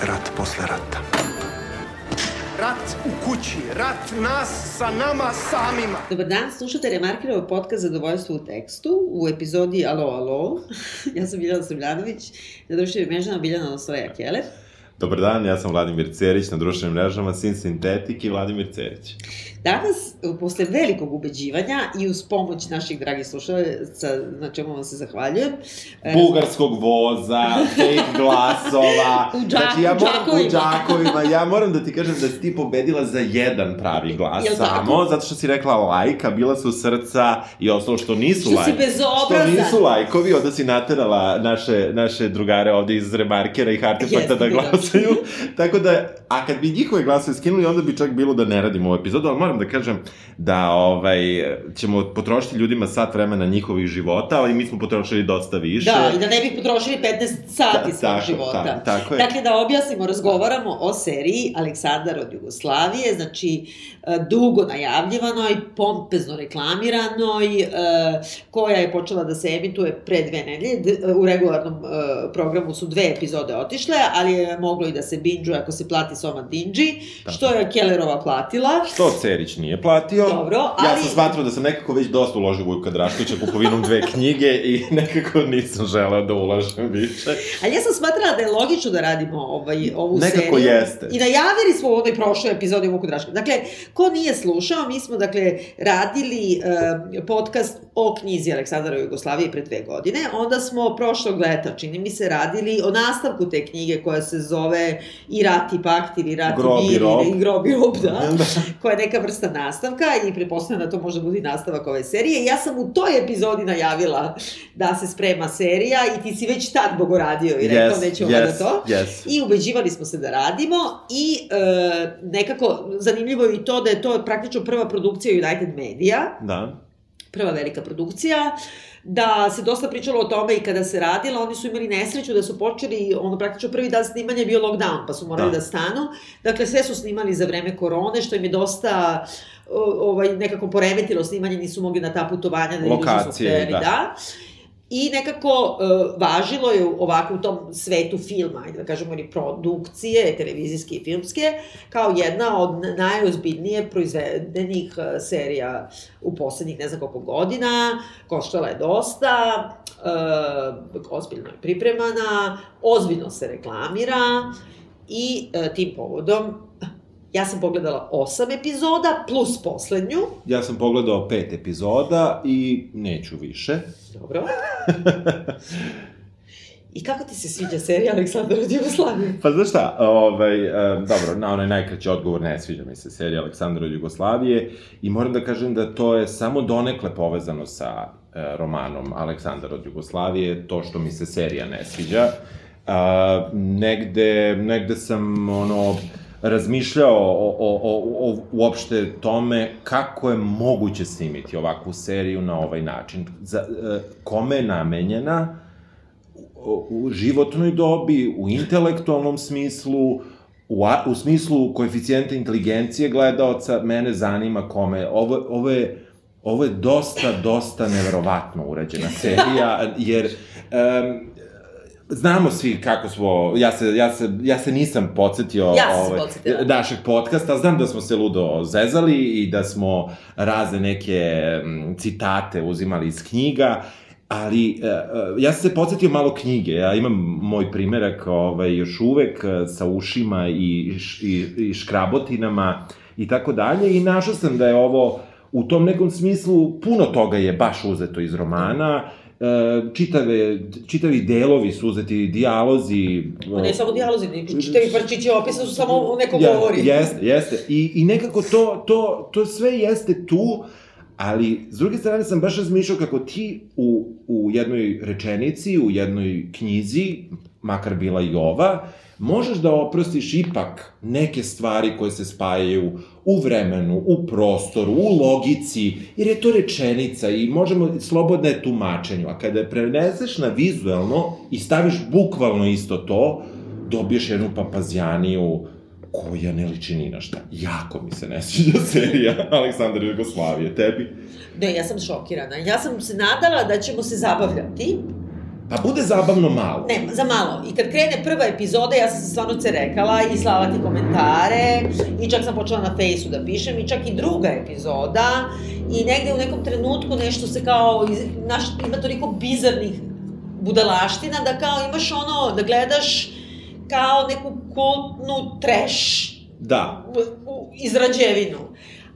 rat posle rata. Rat u kući, rat nas sa nama samima. Dobar dan, slušate Remarkirov podcast Zadovoljstvo u tekstu u epizodi Alo, alo. ja sam Biljana Srbljanović, na društvenim mrežama Biljana Osvoja Keller. Dobar dan, ja sam Vladimir Cerić, na društvenim mrežama Sin Sintetik i Vladimir Cerić. Danas, posle velikog ubeđivanja i uz pomoć naših dragih slušalaca, na čemu vam se zahvaljujem. E, Bugarskog voza, fake glasova. u džak, znači, ja moram, u džakovima. Ja moram da ti kažem da si ti pobedila za jedan pravi glas Jel samo, tako? zato što si rekla lajka, bila su srca i ostalo što nisu lajkovi. Što si bezobrazan. Što nisu lajkovi, onda si naterala naše, naše drugare ovde iz Remarkera i Artefakta da glasaju. Tako da, a kad bi njihove glasove skinuli, onda bi čak bilo da ne radimo ovu epizodu, ali moram moram da kažem da ovaj, ćemo potrošiti ljudima sat vremena njihovih života, ali mi smo potrošili dosta više. Da, i da ne bih potrošili 15 sati da, svog tako, života. Ta, tako je. Dakle, da objasnimo, razgovaramo o seriji Aleksandar od Jugoslavije, znači e, dugo najavljivanoj, pompezno reklamiranoj, e, koja je počela da se emituje pre dve nedelje. U regularnom e, programu su dve epizode otišle, ali je moglo i da se binđuje ako se plati Soma Dinđi, što je Kellerova platila. Što serija Perić nije platio. Dobro, ali... Ja sam smatrao da sam nekako već dosta uložio Vujka Draškovića kupovinom dve knjige i nekako nisam želeo da ulažem više. Ali ja sam smatrala da je logično da radimo ovaj, ovu nekako seriju. Nekako jeste. I najavili smo u onoj prošloj epizodi Vuku Draškovića. Dakle, ko nije slušao, mi smo, dakle, radili uh, podcast o knjizi Aleksandara Jugoslavije pre dve godine. Onda smo prošlog leta, čini mi se, radili o nastavku te knjige koja se zove I rat i pakt ili rat i mir. I grob i rob, da. da. koja je neka vrsta nastavka i pretpostavljam da to može biti nastavak ove serije. Ja sam u toj epizodi najavila da se sprema serija i ti si već tad bogoradio i rekao yes, nećemo yes, da to. Yes. I ubeđivali smo se da radimo i e, nekako zanimljivo je i to da je to praktično prva produkcija United Media. Da. Prva velika produkcija da se dosta pričalo o tome i kada se radila, oni su imali nesreću da su počeli, ono praktično prvi dan snimanja je bio lockdown, pa su morali da. da stanu. Dakle, sve su snimali za vreme korone, što im je dosta ovaj, nekako poremetilo snimanje, nisu mogli na ta putovanja da Lokacije, idu da. da. I nekako uh, važilo je u tom svetu filma, ajde da kažemo, ili produkcije, televizijske i filmske, kao jedna od najozbiljnije proizvedenih uh, serija u poslednjih ne znam koliko godina, koštala je dosta, uh, ozbiljno je pripremana, ozbiljno se reklamira i uh, tim povodom Ja sam pogledala osam epizoda, plus poslednju. Ja sam pogledao pet epizoda i neću više. Dobro. I kako ti se sviđa serija Aleksandar od Jugoslavije? Pa znaš šta, ovaj, e, dobro, na onaj najkraći odgovor ne sviđa mi se serija Aleksandar od Jugoslavije i moram da kažem da to je samo donekle povezano sa e, romanom Aleksandar od Jugoslavije, to što mi se serija ne sviđa. A, negde, negde sam, ono, razmišljao o, o, o, o uopšte tome kako je moguće snimiti ovakvu seriju na ovaj način. Za, e, kome je namenjena u, životnoj dobi, u intelektualnom smislu, u, a, u smislu koeficijenta inteligencije gledaoca, mene zanima kome. Ovo, ovo je ovo je dosta, dosta neverovatno urađena serija, jer um, Znamo svi kako smo, ja se, ja se, ja se nisam podsjetio ja ovaj, našeg podcasta, znam da smo se ludo zezali i da smo razne neke m, citate uzimali iz knjiga, ali e, e, ja sam se podsjetio malo knjige, ja imam moj primerak ovaj, još uvek e, sa ušima i, i, i škrabotinama i tako dalje i našao sam da je ovo u tom nekom smislu puno toga je baš uzeto iz romana, mm čitave, čitavi delovi su uzeti, dijalozi... Ma ne samo dijalozi, čitavi parčići opisa su samo neko ja, govori. Jeste, jeste. I, I nekako to, to, to sve jeste tu, ali s druge strane sam baš razmišljao kako ti u, u jednoj rečenici, u jednoj knjizi, makar bila i ova, možeš da oprostiš ipak neke stvari koje se spajaju u vremenu, u prostoru, u logici, jer je to rečenica i možemo slobodne tumačenju. A kada je preneseš na vizuelno i staviš bukvalno isto to, dobiješ jednu papazjaniju koja ne liči ni na šta. Jako mi se ne sviđa serija Aleksandar Jugoslavije. Tebi? Ne, ja sam šokirana. Ja sam se nadala da ćemo se zabavljati, Pa bude zabavno malo. Ne, za malo. I kad krene prva epizoda, ja sam se stvarno cerekala i slala ti komentare i čak sam počela na fejsu da pišem i čak i druga epizoda i negde u nekom trenutku nešto se kao, naš, ima toliko bizarnih budalaština da kao imaš ono, da gledaš kao neku kultnu trash Da. izrađevinu.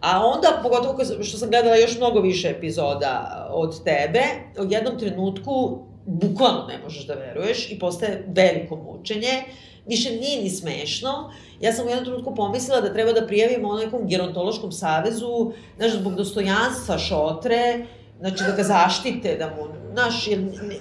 A onda, pogotovo što sam gledala još mnogo više epizoda od tebe, u jednom trenutku bukvalno ne možeš da veruješ i postaje veliko mučenje, više nije ni smešno. Ja sam u jednom trenutku pomislila da treba da prijavimo ono nekom gerontološkom savezu, znaš, zbog dostojanstva šotre, znači da ga zaštite, da mu, znaš, jer,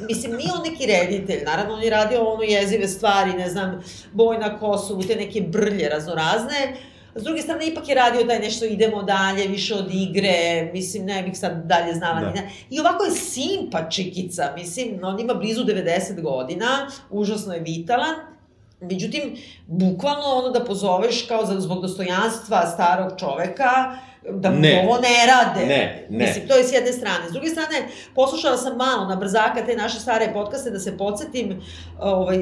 mislim, nije on neki reditelj, naravno on je radio ono jezive stvari, ne znam, boj na Kosovu, te neke brlje raznorazne, S druge strane, ipak je radio taj nešto idemo dalje, više od igre, mislim, ne bih sad dalje znala. Da. Da. I ovako je simpa čikica, mislim, on ima blizu 90 godina, užasno je vitalan, Međutim, bukvalno ono da pozoveš kao za, zbog dostojanstva starog čoveka, da Ne. ovo ne rade. Ne, ne. Mislim, to je s jedne strane. S druge strane, poslušala sam malo na brzaka te naše stare podcaste da se podsjetim ovaj,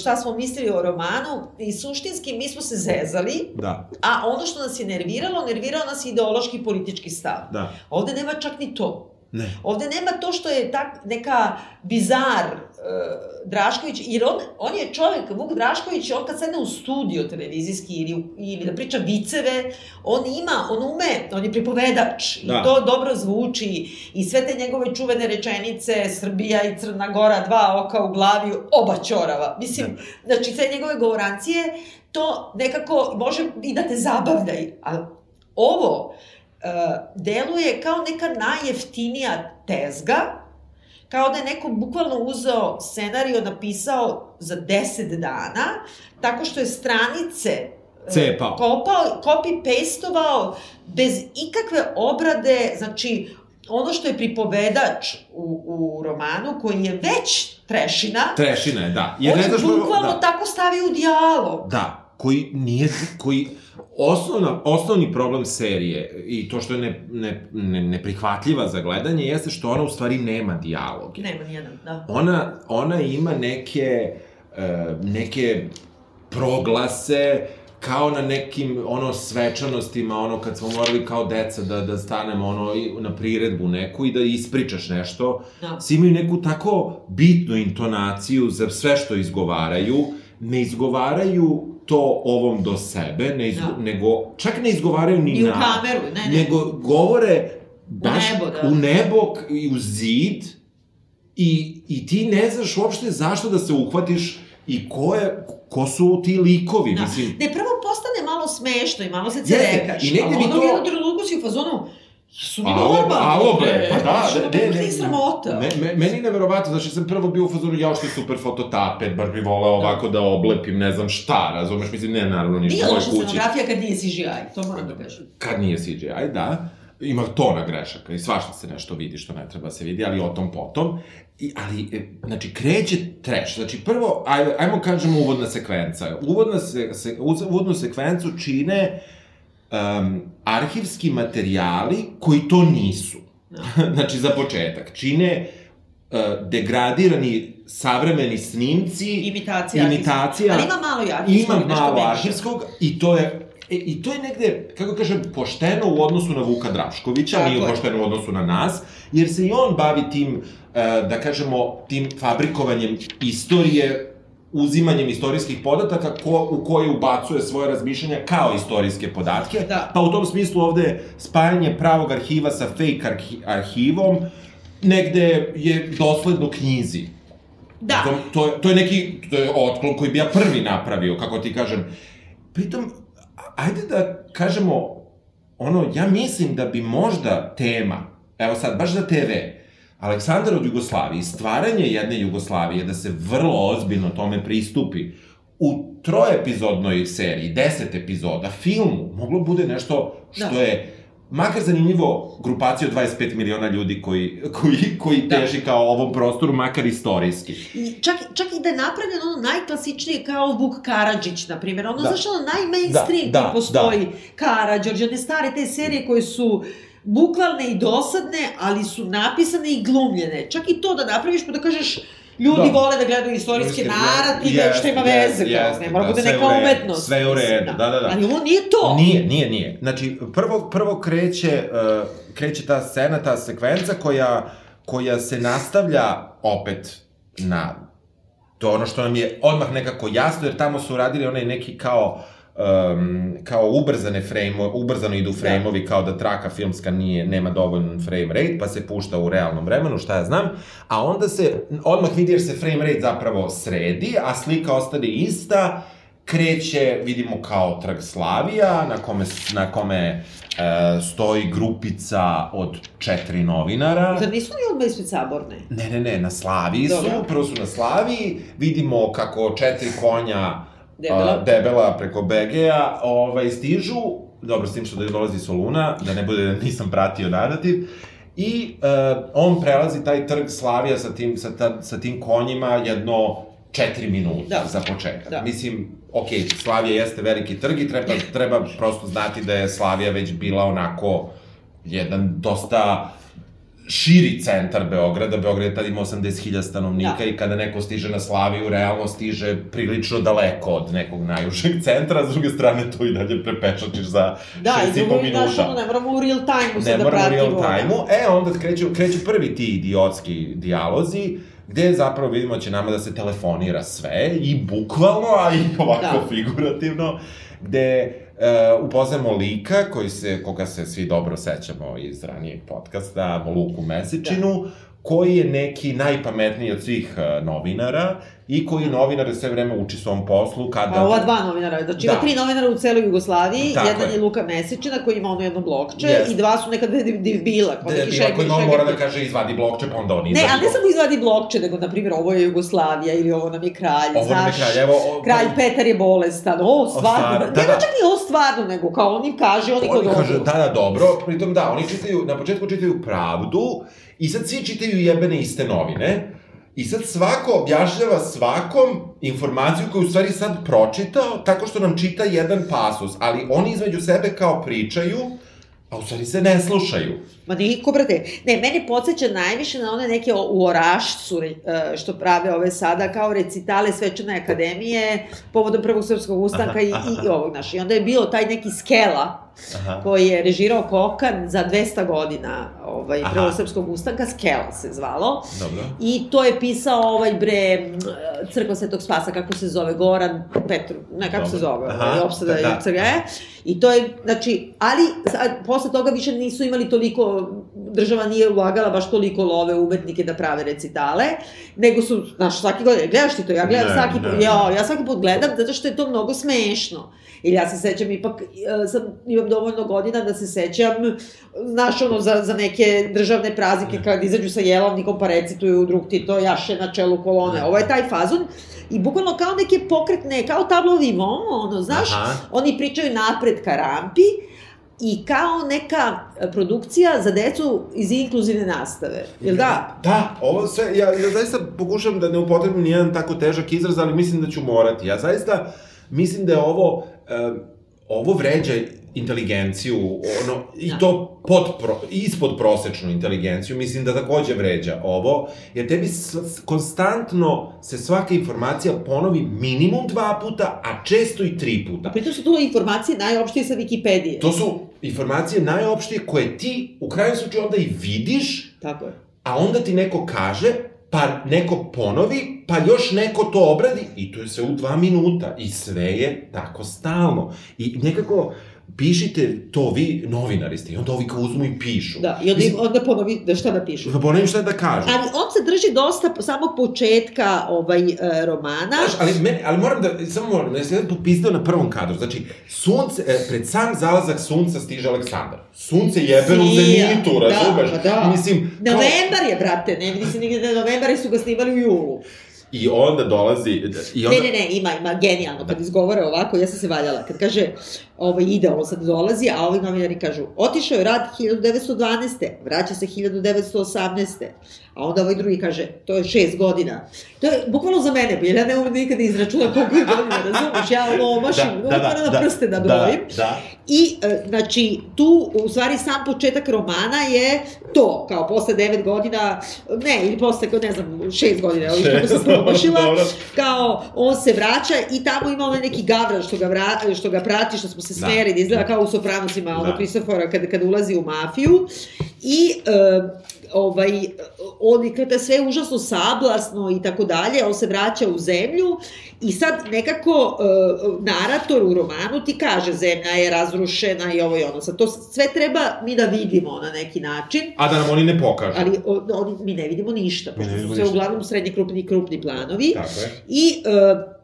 šta smo mislili o romanu i suštinski mi smo se zezali, Da, a ono što nas je nerviralo, nervirao nas je ideološki politički stav. da. Ovde nema čak ni to. Ne. Ovde nema to što je tak, neka bizar uh, Drašković, jer on, on je čovek, Vuk Drašković, on kad sedne u studio televizijski ili, ili da priča viceve, on ima, on ume, on je pripovedač i Da. to dobro zvuči i sve te njegove čuvene rečenice Srbija i Crna Gora, dva oka u glavi, oba ćorava. Mislim, znači sve njegove govorancije, to nekako može i da te zabavlja. A ovo, deluje kao neka najjeftinija tezga, kao da je neko bukvalno uzeo scenario, napisao za 10 dana, tako što je stranice e, Cepao. kopao, copy-pastovao bez ikakve obrade, znači ono što je pripovedač u, u romanu, koji je već trešina, Trešina je, da. on je bukvalno da. tako stavio u dijalog. Da, koji nije, koji, osnovna, osnovni problem serije i to što je ne, ne, ne, neprihvatljiva za gledanje jeste što ona u stvari nema dijaloge. Nema nijedan, da. Ona, ona ima neke, e, neke proglase, kao na nekim ono svečanostima, ono kad smo morali kao deca da, da stanemo ono na priredbu neku i da ispričaš nešto, Da. svi imaju neku tako bitnu intonaciju za sve što izgovaraju, ne izgovaraju to ovom do sebe, ne izgo, Da. nego, čak ne izgovaraju ni I u na... kameru, ne, ne. Nego govore baš nebo, da. u nebo i u zid i, i ti ne znaš uopšte zašto da se uhvatiš i ko, je, ko su ti likovi, Da. mislim... Ne, prvo postane malo smešno i malo se Jeste, cerekaš. i negde bi ono to- u jednom trenutku si u fazonu, su mi Alo, normalni. alo bre, pa da, ne, ne, ne, sramota. Me, me, meni je neverovatno, znači sam prvo bio u fazonu, ja što je super fototapet, baš bi voleo ovako da oblepim, ne znam šta, razumeš, mislim, ne, naravno, ništa Nije loša scenografija kad nije CGI, to moram da kažem. Kad nije CGI, da, ima tona grešaka i svašta se nešto vidi što ne treba da se vidi, ali o tom potom. I, ali, e, znači, kreće trash. Znači, prvo, ajmo, ajmo kažemo uvodna sekvenca. Uvodna se, se, uvodnu sekvencu čine um, arhivski materijali koji to nisu. znači, za početak. Čine uh, degradirani savremeni snimci, Imitacija. imitacija, Ali ima malo arhivskog, ima malo arhivskog i to je E, I to je negde, kako kažem, pošteno u odnosu na Vuka Draškovića, Tako nije je. pošteno u odnosu na nas, jer se i on bavi tim, e, da kažemo, tim fabrikovanjem istorije, uzimanjem istorijskih podataka ko, u koje ubacuje svoje razmišljanja kao istorijske podatke. Da. Pa u tom smislu ovde spajanje pravog arhiva sa fake arhi, arhivom negde je dosledno knjizi. Da. To, to, je- to je neki to je otklon koji bi ja prvi napravio, kako ti kažem. Pritom, ajde da kažemo, ono, ja mislim da bi možda tema, evo sad, baš za TV, Aleksandar od Jugoslavije, stvaranje jedne Jugoslavije, da se vrlo ozbiljno tome pristupi, u troepizodnoj seriji, deset epizoda, filmu, moglo bude nešto što Da. je makar zanimljivo grupaciju od 25 miliona ljudi koji, koji, koji Da. teži kao ovom prostoru, makar istorijski. Čak, čak i da je napravljeno ono najklasičnije kao Vuk Karadžić, na primjer. Ono, Da. da. znaš, ono najmainstream Da, da, da, postoji da. Karadžić, one stare te serije koje su bukvalne i dosadne, ali su napisane i glumljene. Čak i to da napraviš pa da kažeš, Ljudi Da. vole da gledaju istorijske Istorijske, narative, jeste, što ima jeste, veze, jeste, ne mora da, bude neka umetnost. sve u redu, da, da, da. Ali ovo nije to. Nije, nije, nije. Znači, prvo, prvo kreće, uh, kreće ta scena, ta sekvenca koja, koja se nastavlja opet na to ono što nam je odmah nekako jasno, jer tamo su radili onaj neki kao um, kao ubrzane frame, ubrzano idu frame-ovi, kao da traka filmska nije, nema dovoljno frame rate, pa se pušta u realnom vremenu, šta ja znam, a onda se, odmah vidi jer se frame rate zapravo sredi, a slika ostane ista, kreće, vidimo kao trg Slavija, na kome, na kome e, stoji grupica od četiri novinara. Zar nisu oni odmah ispred saborne? Ne, ne, ne, na Slaviji su, Dobro. prvo su na Slaviji, vidimo kako četiri konja Debela. a, debela preko BG-a ovaj, stižu, dobro, s tim što da dolazi Soluna, da ne bude da nisam pratio narativ, i uh, on prelazi taj trg Slavija sa tim, sa, ta, sa tim konjima jedno četiri minuta Da. za početak. Da. Mislim, ok, Slavija jeste veliki trg i treba, treba prosto znati da je Slavija već bila onako jedan dosta širi centar Beograda, Beograd je tad ima 80.000 stanovnika Da. i kada neko stiže na Slaviju, realno stiže prilično daleko od nekog najužeg centra, a s druge strane to i dalje prepešačiš za Da, i 6,5 drugo, znaš, minuta. ono, ne moramo u real time-u Ne sad da moramo u pratimo. real time-u. E, onda kreću, kreću prvi ti idiotski dijalozi, gde zapravo vidimo da će nama da se telefonira sve, i bukvalno, a i ovako Da. figurativno, gde uh, upoznamo lika koji se, koga se svi dobro sećamo iz ranijeg podcasta, Luku Mesečinu, koji je neki najpametniji od svih uh, novinara i koji novinare sve vreme uči svom poslu kada... A ova dva novinara, znači ima Da. tri novinara u celoj Jugoslaviji, Tako jedan je. je Luka Mesečina koji ima ono jedno blokče Jeste. i dva su nekada debila, kao Da, neki šeger, koji šeger. mora da kaže izvadi blokče, pa onda on Ne, izvadi ali ne samo izvadi blokče, nego, na primjer, ovo je Jugoslavija ili ovo nam je kralj, Ovo nam je znaš. kralj, evo, o- Kralj Petar je bolestan, o, stvarno, ne, da, ne, da. čak ni ovo stvarno, nego kao on im kaže, oni kod Oni kaže, odu. da, da, dobro, pritom da, oni čitaju, na početku čitaju pravdu i sad svi čitaju jebene iste novine i sad svako objašnjava svakom informaciju koju u stvari sad pročitao tako što nam čita jedan pasus, ali oni između sebe kao pričaju, a u stvari se ne slušaju. Ma niko, brate. Ne, mene podsjeća najviše na one neke u Orašcu, e, što prave ove sada, kao recitale Svečane akademije, povodom Prvog srpskog ustanka i, i ovog, znaš. I onda je bilo taj neki skela, Aha. koji je režirao Kokan za 200 godina ovaj, Aha. Prvog srpskog ustanka, Skela se zvalo. Dobro. I to je pisao ovaj bre crkva Svetog Spasa, kako se zove, Goran Petru, ne, kako se Dobro. zove, Aha, ovaj, opsada da, da, da. i to je, znači, ali sad, posle toga više nisu imali toliko, država nije ulagala baš toliko love umetnike da prave recitale, nego su, znaš, svaki godin, gledaš ti to, ja gledam Ne, svaki ne, put, ne. ja, ja svaki put gledam zato što je to mnogo smešno. Ili ja se sećam ipak, e, sam, imam dovoljno godina da se sećam, znaš, ono, za, za neke državne praznike kad izađu sa jelovnikom pa recituju drug Tito jaše na čelu kolone. Ovo je taj fazon. I bukvalno kao neke pokretne, kao tablo vivon, ono, znaš, Aha. oni pričaju napred ka rampi i kao neka e, produkcija za decu iz inkluzivne nastave. Jel da? Da, ovo sve, ja, ja zaista pokušam da ne upotrebim nijedan tako težak izraz, ali mislim da ću morati. Ja zaista mislim da je ovo, um, ovo vređa inteligenciju, ono, i Da. to pod pro, ispod prosečnu inteligenciju, mislim da takođe vređa ovo, jer tebi s, s- konstantno se svaka informacija ponovi minimum dva puta, a često i tri puta. A pritom su to informacije najopštije sa Wikipedije. To su informacije najopštije koje ti u krajnjem slučaju onda i vidiš, Tako je. a onda ti neko kaže, pa neko ponovi, pa još neko to obradi i to je sve u dva minuta i sve je tako stalno. I nekako pišite to vi, novinari ste, i onda ovi kao uzmu i pišu. Da, i onda, Mislim, onda ponovi da šta da pišu. Da ponovim šta da kažem. Ali on se drži dosta po samog početka ovaj, e, romana. Znaš, ali, meni, ali moram da, samo moram, da se popizdeo na prvom kadru. Znači, sunce, e, pred sam zalazak sunca stiže Aleksandar. Sunce jebe u zenitu, da, razumeš? pa da. Mislim, kao- Novembar je, brate, ne vidi se nigde da novembar su ga snimali u julu. I onda dolazi... I onda, Ne, ne, ne, ima, ima, genijalno, kad izgovore ovako, ja sam se valjala, kad kaže, ovaj, ide, on sad dolazi, a ovi novinari kažu, otišao je rad 1912. Vraća se 1918. A onda ovaj drugi kaže, to je šest godina. To je bukvalno za mene, jer ja ne mogu nikada izračunati koliko je godina, razumeš? Ja ono omašim, da, da, da, na prste da brojim. Da, da. I, e, znači, tu, u stvari, sam početak romana je to, kao posle devet godina, ne, ili posle, ne znam, šest godina, ali kako sam promašila, kao, on se vraća i tamo ima onaj neki gavran što ga, vra, što ga prati, što smo se smeri, da izgleda kao u Sopranosima, da. ono, Kristofora, kada, kada ulazi u mafiju. I, uh, ovaj, on kada sve užasno sablasno i tako dalje, on se vraća u zemlju i sad nekako uh, narator u romanu ti kaže zemlja je razrušena i ovo i ono. Sad to sve treba mi da vidimo na neki način. A da nam oni ne pokažu. Ali o, oni, mi ne vidimo ništa, pošto su sve uglavnom srednje krupni krupni planovi. Tako je. I uh,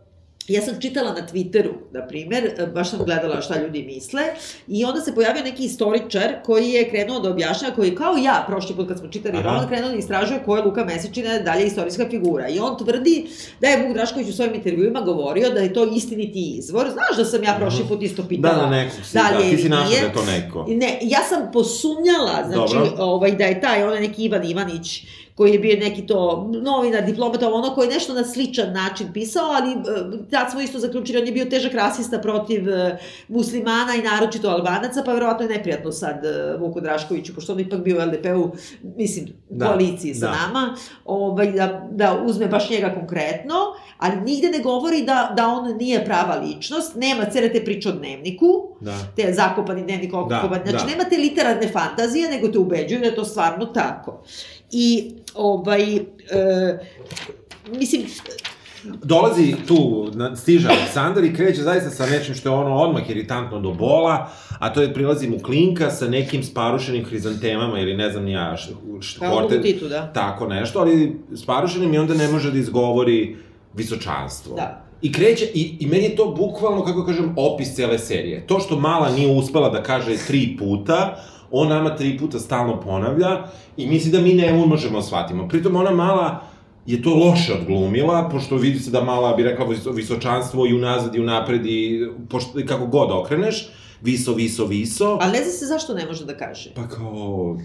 Ja sam čitala na Twitteru, na primer, baš sam gledala šta ljudi misle, i onda se pojavio neki istoričar koji je krenuo da objašnjava, koji kao ja, prošli put kad smo čitali roman, krenuo da istražuje ko je Luka Mesečina dalje istorijska figura. I on tvrdi da je Vuk Drašković u svojim intervjuima govorio da je to istiniti izvor. Znaš da sam ja prošli put isto pitala. Da, da, neko si, da, da, ti si našla da je to neko. Ne, ja sam posumnjala, znači, ovaj, da je taj, onaj neki Ivan Ivanić, koji je bio neki to novina, diplomata, ono koji je nešto na sličan način pisao, ali e, tad smo isto zaključili, on je bio težak rasista protiv e, muslimana i naročito albanaca, pa verovatno je neprijatno sad e, Vuku Draškoviću, pošto on ipak bio u LDP-u, mislim, da, koaliciji sa da. nama, ovaj, da, da uzme baš njega konkretno, ali nigde ne govori da, da on nije prava ličnost, nema cele te priče o dnevniku, da. te zakopani dnevnik, okupovan, da, znači da. nema te literarne fantazije, nego te ubeđuju da je to stvarno tako. I ovaj, e, mislim, dolazi tu, stiže Aleksandar i kreće zaista sa nečim što je ono odmah iritantno do bola, a to je prilazim u klinka sa nekim sparušenim hrizantemama ili ne znam ja, škorte, titu, da. tako nešto, ali sparušenim i onda ne može da izgovori visočanstvo. Da. I kreće, i, i meni je to bukvalno, kako kažem, opis cele serije. To što Mala nije uspela da kaže tri puta, on nama tri puta stalno ponavlja i misli da mi ne možemo da shvatimo. Pritom ona mala je to loše odglumila, pošto vidi se da mala bi rekla visočanstvo i unazad i unapred i pošto, kako god okreneš, viso, viso, viso. Ali ne zna se zašto ne može da kaže. Pa kao,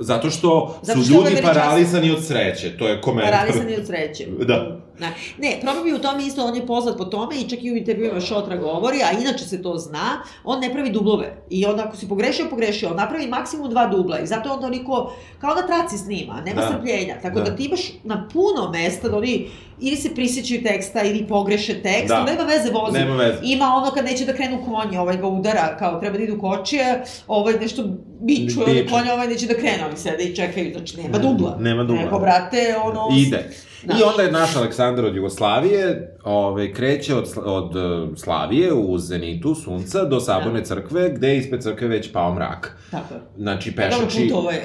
zato što zato su ljudi paralisani od sreće, to je komentar. Paralisani od sreće. da. Da. Ne, problem je u tome isto, on je poznat po tome i čak i u intervjuima Šotra govori, a inače se to zna, on ne pravi dublove. I onda ako si pogrešio, pogrešio, on napravi maksimum dva dubla i zato onda oniko, kao da traci snima, nema da. strpljenja. Tako da. da ti imaš na puno mesta da oni ili se prisjećaju teksta ili pogreše tekst, da. nema veze vozi. Nema veze. Ima ono kad neće da krenu konje, ovaj ga udara, kao treba da idu kočije, ovaj nešto biču, ovaj konje, ovaj neće da krenu, oni sede i čekaju, znači nema dubla. Nema dubla. Neko, brate, ono... Ide. Da. I onda je naš Aleksandar od Jugoslavije, ove, kreće od, od e, Slavije u Zenitu, sunca, do Saborne da. crkve, gde je ispred crkve već pao mrak. Tako Znači, pešači... Dobro, je.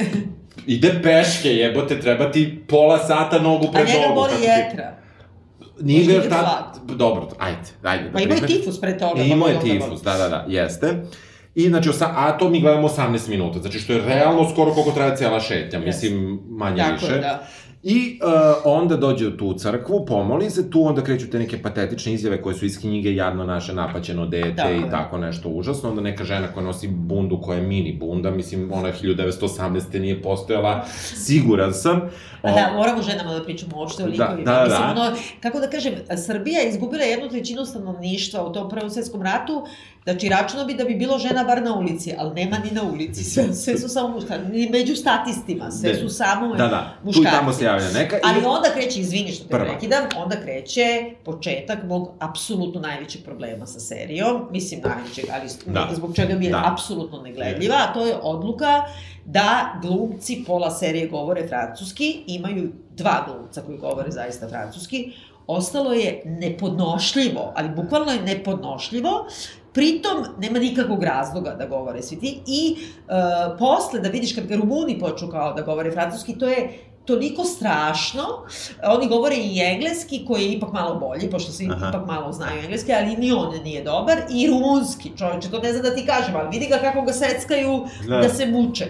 Ide peške, jebote, treba ti pola sata nogu pred nogu. A njega boli jetra. Nije ga ta... Dobro, ajde, ajde. Pa imao je tifus pre toga. Imao je tifus, da, da, da, jeste. I znači, osa, a to mi gledamo 18 minuta, znači što je realno skoro koliko traje cijela šetnja, mislim, manje Tako više. Je, da. I uh, onda dođe u tu crkvu, pomoli se, tu onda kreću te neke patetične izjave koje su iz knjige Jadno naše napaćeno dete tako i tako nešto užasno. Onda neka žena koja nosi bundu koja je mini bunda, mislim ona 1918. nije postojala, siguran sam. A da, moramo ženama da pričamo uopšte o da, likovima. Da, da, mislim, da. ono, kako da kažem, Srbija je izgubila jednu trećinu stanovništva u tom prvom svetskom ratu, Znači, računao bi da bi bilo žena bar na ulici, ali nema ni na ulici, sve, sve su samo muškarci, ni među statistima, sve su samo da, da. muškarci. Tu i tamo se javlja neka. Ali onda kreće, izvini što te prekidam, onda kreće početak mog apsolutno najvećeg problema sa serijom, mislim najvećeg, ali da. zbog čega mi je da. apsolutno negledljiva, a to je odluka da glumci pola serije govore francuski, imaju dva glumca koji govore zaista francuski, ostalo je nepodnošljivo, ali bukvalno je nepodnošljivo, Pritom, nema nikakvog razloga da govore svi ti. I uh, posle, da vidiš kad ga Rumuni počnu kao da govore francuski, to je toliko strašno. Oni govore i engleski, koji je ipak malo bolji, pošto se Aha. ipak malo znaju engleski, ali ni on nije dobar. I rumunski, čoveče, to ne znam da ti kažem, ali vidi ga kako ga seckaju Da. da, se muče.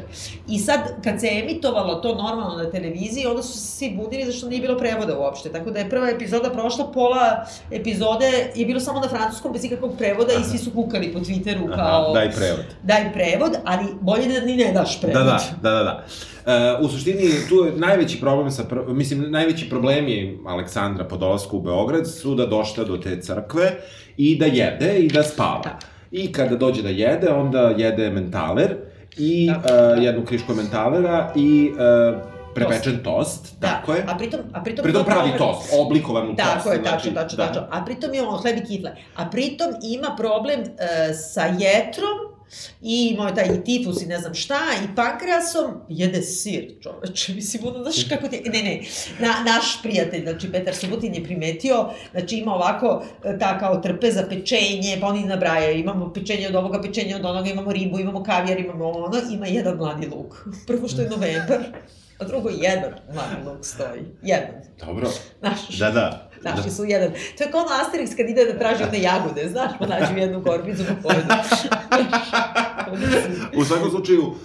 I sad, kad se emitovalo to normalno na televiziji, onda su se svi budili zašto nije bilo prevoda uopšte. Tako da je prva epizoda prošla, pola epizode je bilo samo na francuskom bez ikakvog prevoda i svi su kukali po Twitteru kao... Aha, daj prevod. daj prevod, ali bolje da ni ne daš prevod. Da, da, da, da, da. E, u suštini, tu je najveći problem sa, mislim, najveći problemi Aleksandra po dolasku u Beograd su da došla do te crkve i da jede i da spava. Da. I kada dođe da jede, onda jede mentaler i Tako, da. jednu krišku mentalera i e, prepečen tost, Da, tako je. a pritom, a pritom, Pritom to pravi problem- tost, oblikovan u tost. Tako je, tačno, znači, tačno, da. tačno. A pritom je on hleb i kifle. A pritom ima problem e, sa jetrom i imao je taj i tifus i ne znam šta, i pankreasom, jede sir, čoveče, mislim, ono, znaš kako ti, ne, ne, na, naš prijatelj, znači Petar Subotin je primetio, znači ima ovako, e, ta kao trpe za pečenje, pa oni nabrajaju, imamo pečenje od ovoga, pečenje od onoga, imamo ribu, imamo kavijar, imamo ono, ima jedan mladi luk. Prvo što je novembar, a drugo jedan mladi luk stoji, jedan. Dobro. Znaš, Da, da. Našli su jedan. To je kao ono Asterix kad ide da traži one jagode, znaš, pa nađu jednu korpicu pa pojedu. U svakom slučaju, uh,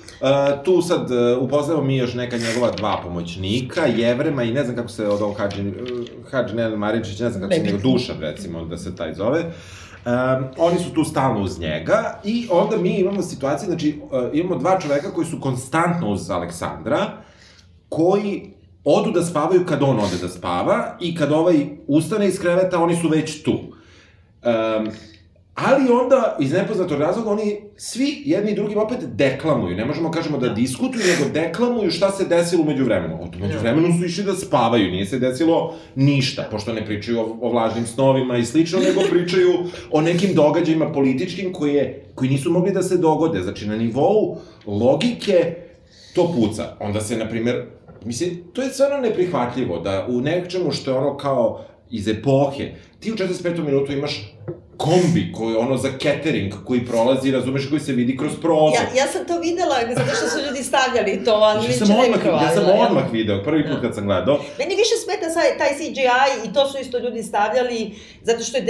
tu sad uh, upoznamo mi još neka njegova dva pomoćnika, Jevrema i ne znam kako se od ovog Hadži, uh, Hadži Nenad Maričić, ne znam kako se njegov Dušan, recimo, da se taj zove. Um, oni su tu stalno uz njega i onda mi imamo situaciju, znači uh, imamo dva čoveka koji su konstantno uz Aleksandra, koji odu da spavaju kad on ode da spava i kad ovaj ustane iz kreveta, oni su već tu. Um, ali onda, iz nepoznatog razloga, oni svi jedni i drugim opet deklamuju. Ne možemo kažemo da diskutuju, nego deklamuju šta se desilo umeđu vremenu. Od umeđu vremenu su išli da spavaju, nije se desilo ništa, pošto ne pričaju o, o vlažnim snovima i slično, nego pričaju o nekim događajima političkim koje, koji nisu mogli da se dogode. Znači, na nivou logike to puca. Onda se, na primer, mislim, to je stvarno neprihvatljivo da u nečemu što je ono kao iz epohe, ti u 45. minutu imaš kombi koji ono za catering koji prolazi, razumeš, koji se vidi kroz prozor. Ja, ja sam to videla zato što su ljudi stavljali to, ali niče sam odmah, ja sam odmah video, prvi put kad sam gledao. Meni više smeta taj CGI i to su isto ljudi stavljali zato što je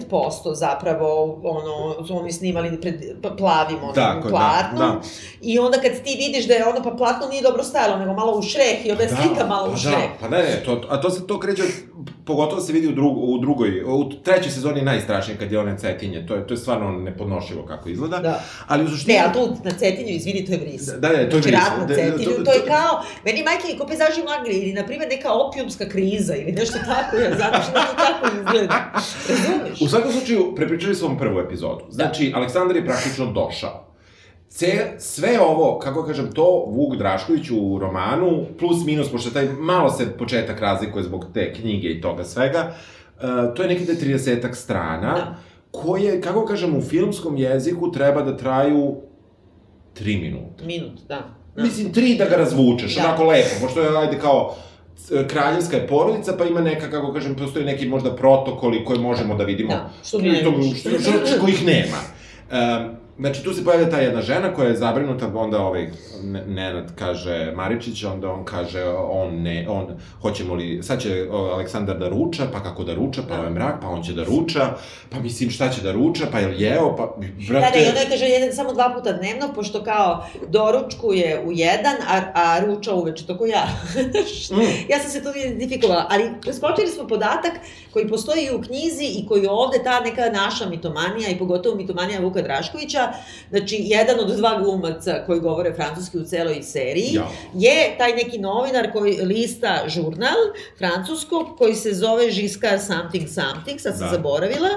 90% zapravo ono, su oni snimali pred pa- plavim onom Tako, da, platnom. da. I onda kad ti vidiš da je ono pa platno nije dobro stajalo, nego malo u šreh i onda je slika malo pa u šreh. Da, pa ne, ne, to, a to se to kreće, pogotovo se vidi u, drug, u drugoj, u trećoj sezoni najstrašnije kad je one cetinje, to je, to je stvarno nepodnošljivo kako izgleda. Da. Ali u suštini... Ne, a tu na Cetinju, izvini, to je vris. Da, da, to je Znači, vris. na Da, Cetinju, to- to, je to- kao, meni majke ko pezaži magli, ili, na primjer, neka opijumska kriza, ili nešto tako, ja znam što to tako izgleda. U svakom slučaju, prepričali smo vam prvu epizodu. Znači, Aleksandar je praktično došao. Ce, sve ovo, kako kažem, to Vuk Drašković u romanu, plus minus, pošto taj malo se početak razlikuje zbog te knjige i toga svega, uh, to je nekih 30 strana, Da. koje, kako kažem, u filmskom jeziku treba da traju 3 minuta. Minut, da. da. Mislim, tri da ga razvučeš, Da. onako lepo, pošto je, ajde, kao, kraljevska je porodica, pa ima neka, kako kažem, postoji neki možda protokoli koje možemo da vidimo. Da, što I ne to- vidiš. što, što, što, kojih nema. Um, znači, tu se pojavlja ta jedna žena koja je zabrinuta, onda ovaj Ne- Nenad kaže Maričić, onda on kaže, on ne, on, hoćemo li, sad će Aleksandar da ruča, pa kako da ruča, pa Da. ovaj mrak, pa on će da ruča, pa mislim šta će da ruča, pa jel jeo, pa, Da, brate... da, i onda je kaže jedan, samo dva puta dnevno, pošto kao doručkuje u jedan, a, a ruča uveče, tako ja. Mm. ja sam se tu identifikovala, ali skočili smo podatak koji postoji u knjizi i koji je ovde ta neka naša mitomanija i pogotovo mitomanija Vuka Draškovića, znači jedan od dva glumaca koji govore francuski u celoj seriji, Ja. je taj neki novinar koji lista žurnal francuskog koji se zove Žiskar something something, sad sam Da. zaboravila,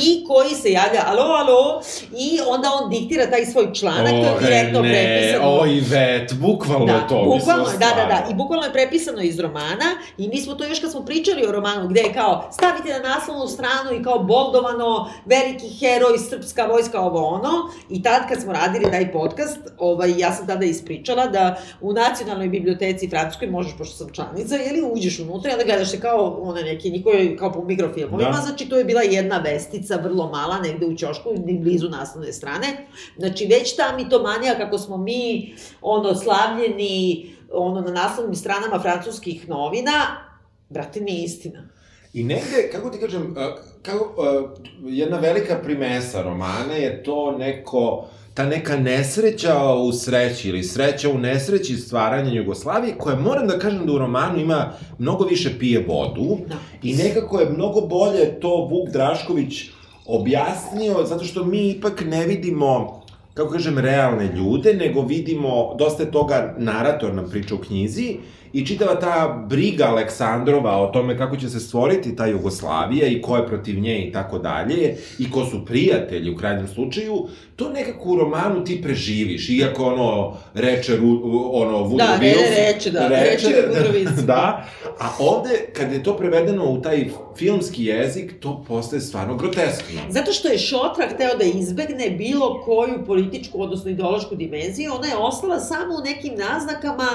i koji se javlja alo, alo, i onda on diktira taj svoj članak, to je direktno prepisano. o Ivet, bukvalno Da, je to, bukvalno, da, da, da, i bukvalno je prepisano iz romana i mi smo to još kad smo pričali o romanu, gde je kao stavite na naslovnu stranu i kao boldovano, veliki heroj, srpska vojska, ovo ono, i tad kad smo radili taj podcast, ovaj, ja sam tada ispričala da u nacionalnoj biblioteci francuskoj možeš, pošto sam članica, jeli uđeš unutra i onda gledaš se kao one neki njihovi, kao po mikrofilmovima, Da. znači to je bila jedna vestica, vrlo mala, negde u ćošku, blizu naslovne strane. Znači, već ta mitomanija kako smo mi, ono, slavljeni, ono, na naslovnim stranama francuskih novina, brate, nije istina. I negde, kako ti kažem, kako, jedna velika primesa romana je to neko, ta neka nesreća u sreći ili sreća u nesreći stvaranja Jugoslavije, koja moram da kažem da u romanu ima mnogo više pije vodu Da. i nekako je mnogo bolje to Vuk Drašković objasnio, zato što mi ipak ne vidimo kako kažem, realne ljude, nego vidimo, dosta toga narator nam priča u knjizi, i čitava ta briga Aleksandrova o tome kako će se stvoriti ta Jugoslavija i ko je protiv nje i tako dalje, i ko su prijatelji u krajnjem slučaju, to nekako u romanu ti preživiš, iako ono, reče, ono, Woodrow Da, re- Wilson- reče, da, reče Woodrow Wilson. da, a ovde, kad je to prevedeno u taj filmski jezik, to postaje stvarno groteskno. Zato što je Šotra hteo da izbegne bilo koju političku, odnosno ideološku dimenziju, ona je ostala samo u nekim naznakama,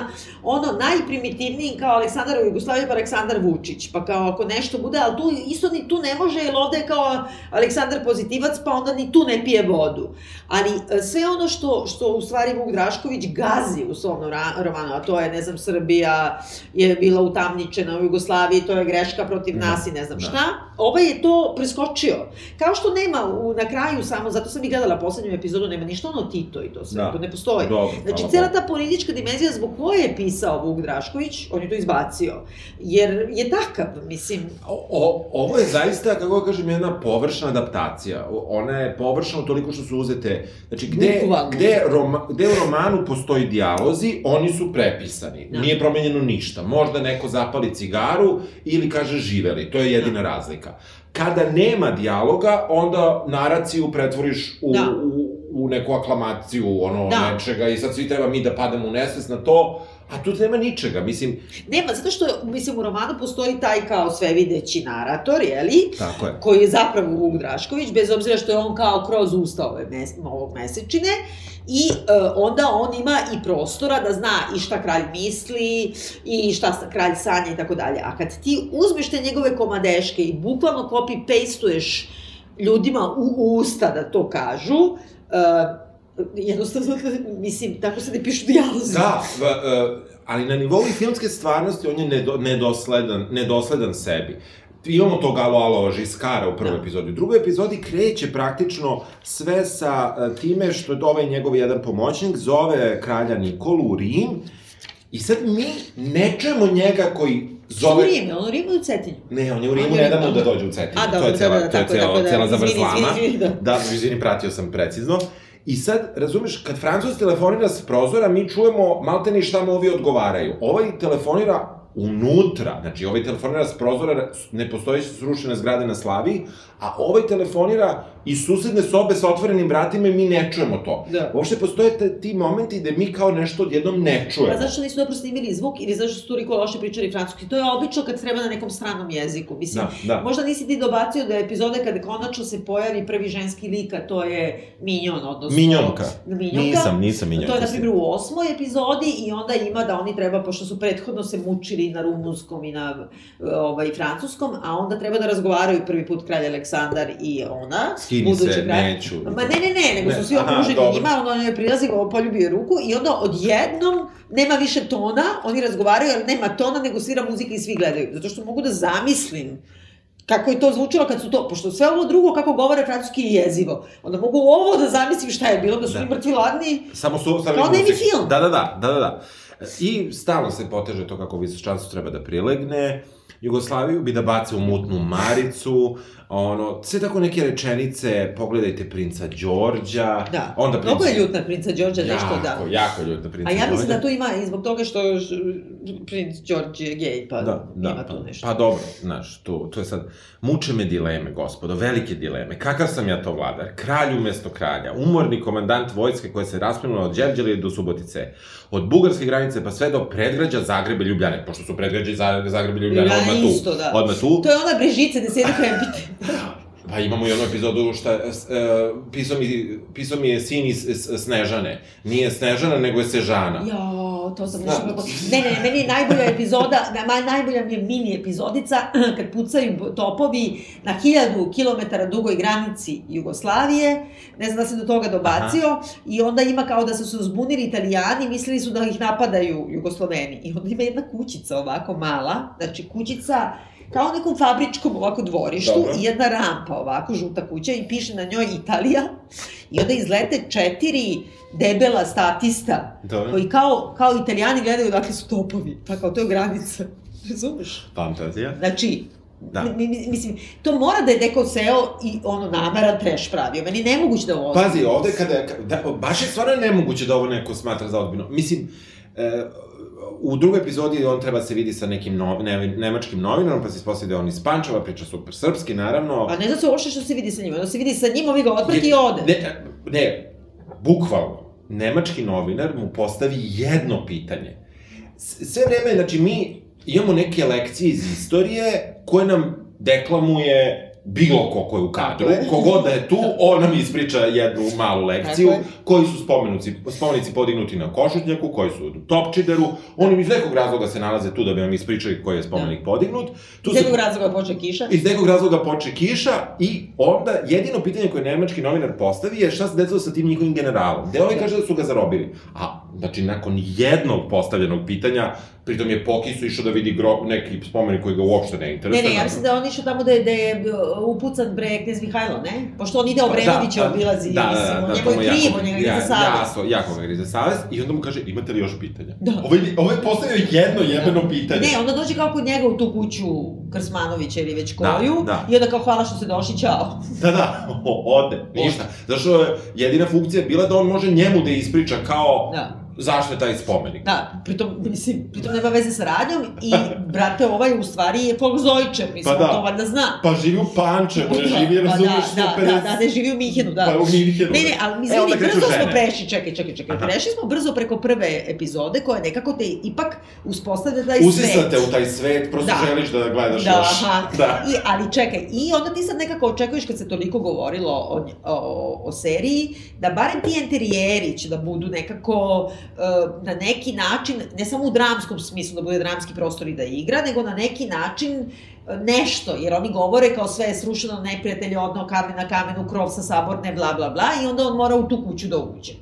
ono, najprimitivnijim kao Aleksandar u Jugoslaviji, pa Aleksandar Vučić, pa kao ako nešto bude, ali tu isto ni tu ne može, jer ovde je kao Aleksandar pozitivac, pa onda ni tu ne pije vodu. Ali e, sve ono što, što u stvari Vuk Drašković gazi u svom romanu, a to je, ne znam, Srbija je bila utamničena u Jugoslaviji, to je greška protiv nas i ne znam Da. šta, ovaj je to preskočio. Kao što nema u, na kraju samo, zato sam i gledala poslednju epizodu, nema ništa ono Tito i to sve, Da. to ne postoji. Dobro, Znači, hvala cela ta politička dimenzija zbog koje je pisao Vuk Drašković, on je to izbacio. Jer je takav, mislim, O, o, ovo je zaista, kako da kažem, jedna površna adaptacija. Ona je površna toliko što su uzete... Znači, gde, Bukvalno. gde, roma, gde u romanu postoji dijalozi, oni su prepisani. Da. Nije promenjeno ništa. Možda neko zapali cigaru ili kaže živeli. To je jedina razlika. Kada nema dijaloga, onda naraciju pretvoriš u, Da. u, u neku aklamaciju ono Da. nečega i sad svi treba mi da padamo u nesvest na to, a tu nema ničega. Mislim, nema, zato što, mislim, u romanu postoji taj kao svevideći narator, jeli? tako je. koji je zapravo Vuk Drašković, bez obzira što je on kao kroz usta ove mes, ovog mesečine, i e, onda on ima i prostora da zna i šta kralj misli, i šta kralj sanja i tako dalje. A kad ti uzmeš te njegove komadeške i bukvalno copy-pastuješ ljudima u usta da to kažu, e, jednostavno, mislim, tako se ne pišu dijalozi. Da, v, uh, ali na nivou filmske stvarnosti on je nedo, nedosledan, nedosledan sebi. Imamo tog alo alo Žiskara u prvoj Da. epizodi. U drugoj epizodi kreće praktično sve sa uh, time što je ovaj njegov jedan pomoćnik zove kralja Nikolu u Rim i sad mi ne čujemo njega koji Zove... U Rime, on u Rimu u Cetinju. Ne, on je u Rimu, ne da mu da dođe u Cetinju. A, to dobro, je cela, da, da, to je cela, da, cela izvini, zavrzlama. izvini, izvini, da. Da, izvini, pratio sam precizno. I sad, razumeš, kad Francuz telefonira s prozora, mi čujemo malte ni šta mu ovi odgovaraju. Ovaj telefonira unutra, znači ovaj telefonira s prozora nepostojeće srušene zgrade na Slaviji, a ovaj telefonira iz susedne sobe sa otvorenim vratima i mi ne čujemo to. Da. Uopšte postoje te, ti momenti gde mi kao nešto odjednom ne čujemo. Pa zašto nisu dobro snimili zvuk ili zašto su toliko loše pričali francuski? To je obično kad treba na nekom stranom jeziku. Mislim, Da, da. možda nisi ti dobacio da epizode kada konačno se pojavi prvi ženski lik, a to je Minjon, odnosno... Minjonka. Minjonka. Nisam, nisam minjonka. To je, na primjer, u osmoj epizodi i onda ima da oni treba, pošto su prethodno se mučili na rumunskom i na ovaj, francuskom, a onda treba da razgovaraju prvi put kralj Aleksandar i ona. Skini se, kralj. neću. Ma ne, ne, ne, nego Ne, su svi okruženi njima, ono je prilazi, go poljubio ruku i onda odjednom nema više tona, oni razgovaraju, ali nema tona, nego svira muzika i svi gledaju. Zato što mogu da zamislim kako je to zvučilo kad su to, pošto sve ovo drugo kako govore francuski je jezivo, onda mogu ovo da zamislim šta je bilo, da su Da. da. mrtvi ladni, Samo su stavili Kao muziku. film. Da, da, da, da, da, da. I stalno se poteže to kako visočanstvo treba da prilegne, Jugoslaviju bi da bace u mutnu maricu, ono, sve tako neke rečenice, pogledajte princa Đorđa, da. onda princa... Mnogo je ljut na princa Đorđa, nešto da. Jako, jako ljut na princa A ja mislim Đorđa. da tu ima i zbog toga što princ Đorđe je gej, pa Da, da, ima pa, tu nešto. pa dobro, znaš, to, to je sad, muče me dileme, gospodo, velike dileme. Kakav sam ja to vladar? Kralj umesto kralja, umorni komandant vojske koja se rasplinula od Đerđelije do Subotice, od bugarske granice pa sve do predgrađa Zagrebe i Ljubljane, pošto su predgrađe Zagrebe i Ljubljane Ljubljana odmah tu. isto, da. Odmah tu. To je ona Brežice gde sedi krempite. Pa imamo i onu epizodu šta, uh, pisao, mi, pisao mi je sin iz, Snežane. Nije Snežana, nego je Sežana. Jo, to sam Da. još... Ne, ne, ne, meni je najbolja epizoda, na, najbolja mi je mini epizodica, kad pucaju topovi na hiljadu kilometara dugoj granici Jugoslavije, ne znam da se do toga dobacio, Aha. i onda ima kao da su se uzbunili italijani, mislili su da ih napadaju Jugosloveni. I onda ima jedna kućica ovako mala, znači kućica kao nekom fabričkom ovako dvorištu Dobro. i jedna rampa ovako, žuta kuća i piše na njoj Italija i onda izlete četiri debela statista Dobro. koji kao, kao italijani gledaju odakle su topovi, pa kao to je granica. Razumeš? Fantazija. Znači, Da. mi, mi, mislim, to mora da je neko seo i ono namaran treš pravio. Meni nemoguće da ovo... Pazi, ovde kada, da, baš je stvarno nemoguće da ovo neko smatra za odbino. Mislim, e, u drugoj epizodi on treba se vidi sa nekim no, ne, nemačkim novinarom, pa se ispostavlja da je on iz Pančeva, priča super srpski, naravno. A ne da se uopšte što se vidi sa njim, ono se vidi sa njim, ovi ga otprati i ode. Ne, ne, bukvalno, nemački novinar mu postavi jedno pitanje. S- Sve vreme, znači, mi imamo neke lekcije iz istorije koje nam deklamuje bilo ko ko je u kadru, kogod da je tu, on nam ispriča jednu malu lekciju, koji su spomenuci, spomenici podignuti na Košutnjaku, koji su u Topčideru, oni iz nekog razloga se nalaze tu da bi nam ispričali koji je spomenik podignut. Tu Iz se- nekog razloga poče kiša. iz nekog razloga poče kiša i onda jedino pitanje koje nemački novinar postavi je šta se desilo sa tim njihovim generalom. Gde ovaj kaže da su ga zarobili. A, znači, nakon jednog postavljenog pitanja, pritom je pokisu išao da vidi grob, neki spomenik koji ga uopšte ne Ne, interesuje. ne, ja mislim da on išao tamo da je, da je uh, upucan bre knjez Mihajlo, ne? Pošto on ide Obrenovića Pa da, obilazi, da, mislim, da, da, njemu je krivo, njega za savest. Jasno, jako ga grize savest i onda mu kaže, imate li još pitanja? Da. Ovaj, ovaj je postavio jedno jebeno pitanje. Ne, onda dođe kao kod njega u tu kuću Krsmanovića ili već Da, koju, da. i onda kao hvala što ste došli, čao. Da, da, o, ode, ništa. Zašto je jedina funkcija bila da on može njemu da ispriča kao Da. Zašto je taj spomenik. Da, pritom, mislim, pritom nema veze sa radnjom i, brate, ovaj u stvari je Polzojče, mislim, Pa da. to valjda zna. Pa živi u Pančevu, ne živi, Pa razumeš, da, da, 150... da, da, ne živi u Mihenu, da. Pa u Minhenu. Ne, ne, ali mi E, izvini, kreću brzo smo prešli, čekaj, čekaj, čekaj, Aha. prešli smo brzo preko prve epizode koja nekako te ipak uspostavlja taj Usisate svet. u taj svet, prosto Da. želiš da gledaš Da, još. aha. Da. I, ali čekaj, i onda ti sad nekako očekuješ kad se toliko govorilo o, nj- o, o seriji, da barem ti enterijeri će da budu nekako na neki način, ne samo u dramskom smislu da bude dramski prostor i da igra, nego na neki način uh, nešto, jer oni govore kao sve je srušeno, neprijatelj odno kamen na kamenu, krov sa saborne, bla, bla, bla, i onda on mora u tu kuću da uđe.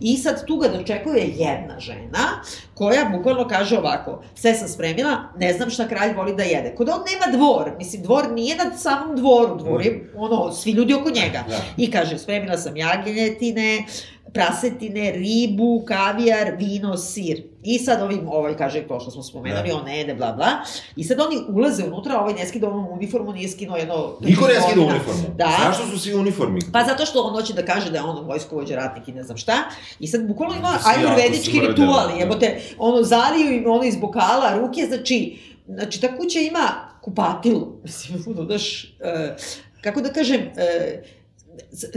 I sad tu ga dočekuje jedna žena, koja bukvalno kaže ovako, sve sam spremila, ne znam šta kralj voli da jede. Kod on nema dvor, mislim, dvor nije na samom dvoru, dvor je, ono, svi ljudi oko njega. Da. I kaže, spremila sam jagnjetine, prasetine, ribu, kavijar, vino, sir. I sad ovim, ovaj kaže, to što smo spomenuli, Da. on ne jede, bla, bla. I sad oni ulaze unutra, ovaj ne skida onu uniformu, nije skinuo jedno... Niko ne skida uniformu. Da. Zašto su svi uniformi? Pa zato što on hoće da kaže da je on vojskovođa ratnik i ne znam šta. I sad bukvalno ima ajurvedički smrde, rituali, da. jebote, ono zaliju im ono iz bokala, ruke, znači, znači ta kuća ima kupatilu, mislim, ono, daš, e, kako da kažem, s-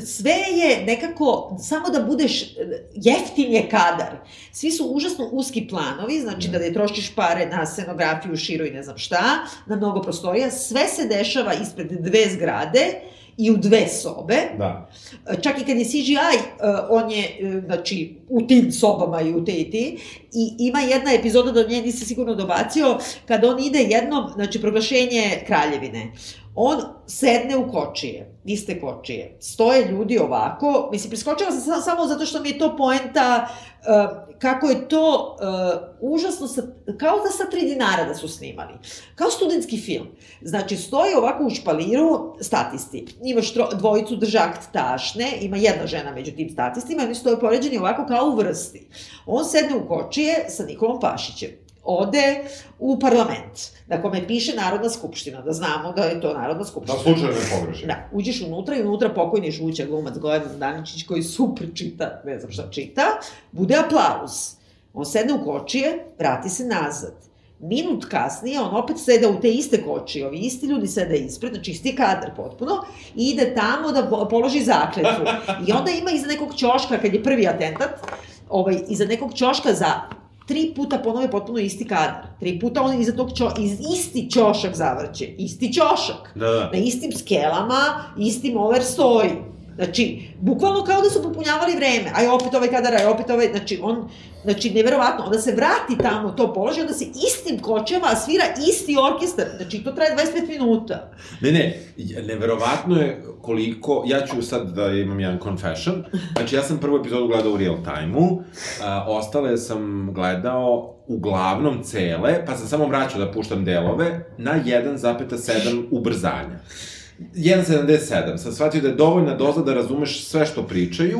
sve je nekako, samo da budeš, e, jeftin je kadar. Svi su užasno uski planovi, znači da ne trošiš pare na scenografiju širu i ne znam šta, na mnogo prostorija, sve se dešava ispred dve zgrade i u dve sobe. Da. Čak i kad je CGI, uh, on je, uh, znači, u tim sobama i u te i ti. I ima jedna epizoda, do nje nisi sigurno dobacio, kad on ide jednom, znači, proglašenje kraljevine. On sedne u kočije, iste kočije. Stoje ljudi ovako, mislim, preskočila sam sa- samo zato što mi je to poenta uh, kako je to uh, užasno, sa, kao da sa tri dinara da su snimali. Kao studentski film. Znači, stoji ovako u špaliru statisti. Imaš tro, dvojicu držakt tašne, ima jedna žena među tim statistima, oni stoje poređeni ovako kao u vrsti. On sedne u kočije sa Nikolom Pašićem ode u parlament, na kome piše Narodna skupština, da znamo da je to Narodna Da skupština. slučajno ne pogrešim. Da, uđeš unutra i unutra pokojni žuća glumac Goran Daničić koji super čita, ne znam šta čita, bude aplauz. On sedne u kočije, vrati se nazad. Minut kasnije on opet seda u te iste kočije, ovi isti ljudi sede ispred, znači isti kadar potpuno, i ide tamo da po- položi zakletvu. I onda ima iza nekog ćoška, kad je prvi atentat, ovaj, iza nekog ćoška za tri puta ponove potpuno isti kadar. Tri puta on iza tog čo, iz, isti ćošak zavrće. Isti ćošak. Da, da. Na istim skelama, istim over stoji. Znači, bukvalno kao da su popunjavali vreme. Aj opet ovaj kadar, aj opet ovaj, znači on, znači neverovatno, onda se vrati tamo to položaj, onda se istim kočeva svira isti orkestar. Znači, to traje 25 minuta. Ne, ne, neverovatno je koliko, ja ću sad da imam jedan confession, znači ja sam prvu epizodu gledao u real time-u, ostale sam gledao uglavnom cele, pa sam samo vraćao da puštam delove na 1,7 ubrzanja. 1,77. Sam shvatio da je dovoljna doza da razumeš sve što pričaju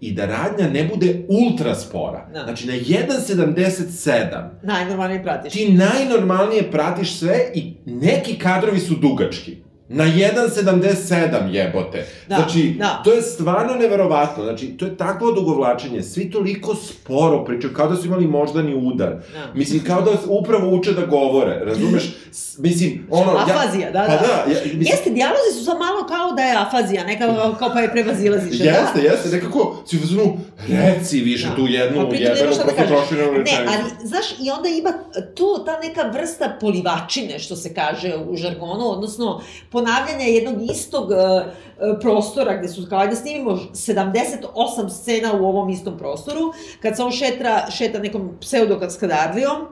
i da radnja ne bude ultra spora. Da. Znači, na 1,77 Najnormalnije pratiš. ti najnormalnije pratiš sve i neki kadrovi su dugački. Na 1,77 jebote. Da, znači, da. to je stvarno neverovatno. Znači, to je takvo odugovlačenje. Svi toliko sporo pričaju, kao da su imali moždani udar. Da. Mislim, kao da upravo uče da govore, razumeš? Mislim, ono... Afazija, da, Pa da. da, ja, mislim, Jeste, dijalozi su sad malo kao da je afazija, neka kao pa je prevazilaziš. Jeste, jeste, nekako si u fazonu, reci više Da. tu jednu Pa jebenu da kažeš. prototroširanu Ne, rečenicu. ali, znaš, i onda ima tu ta neka vrsta polivačine, što se kaže u žargonu, odnosno ponavljanja jednog istog uh, uh, prostora, gde su, kao ajde snimimo 78 scena u ovom istom prostoru, kad se on šetra, šeta nekom pseudokaskadardijom,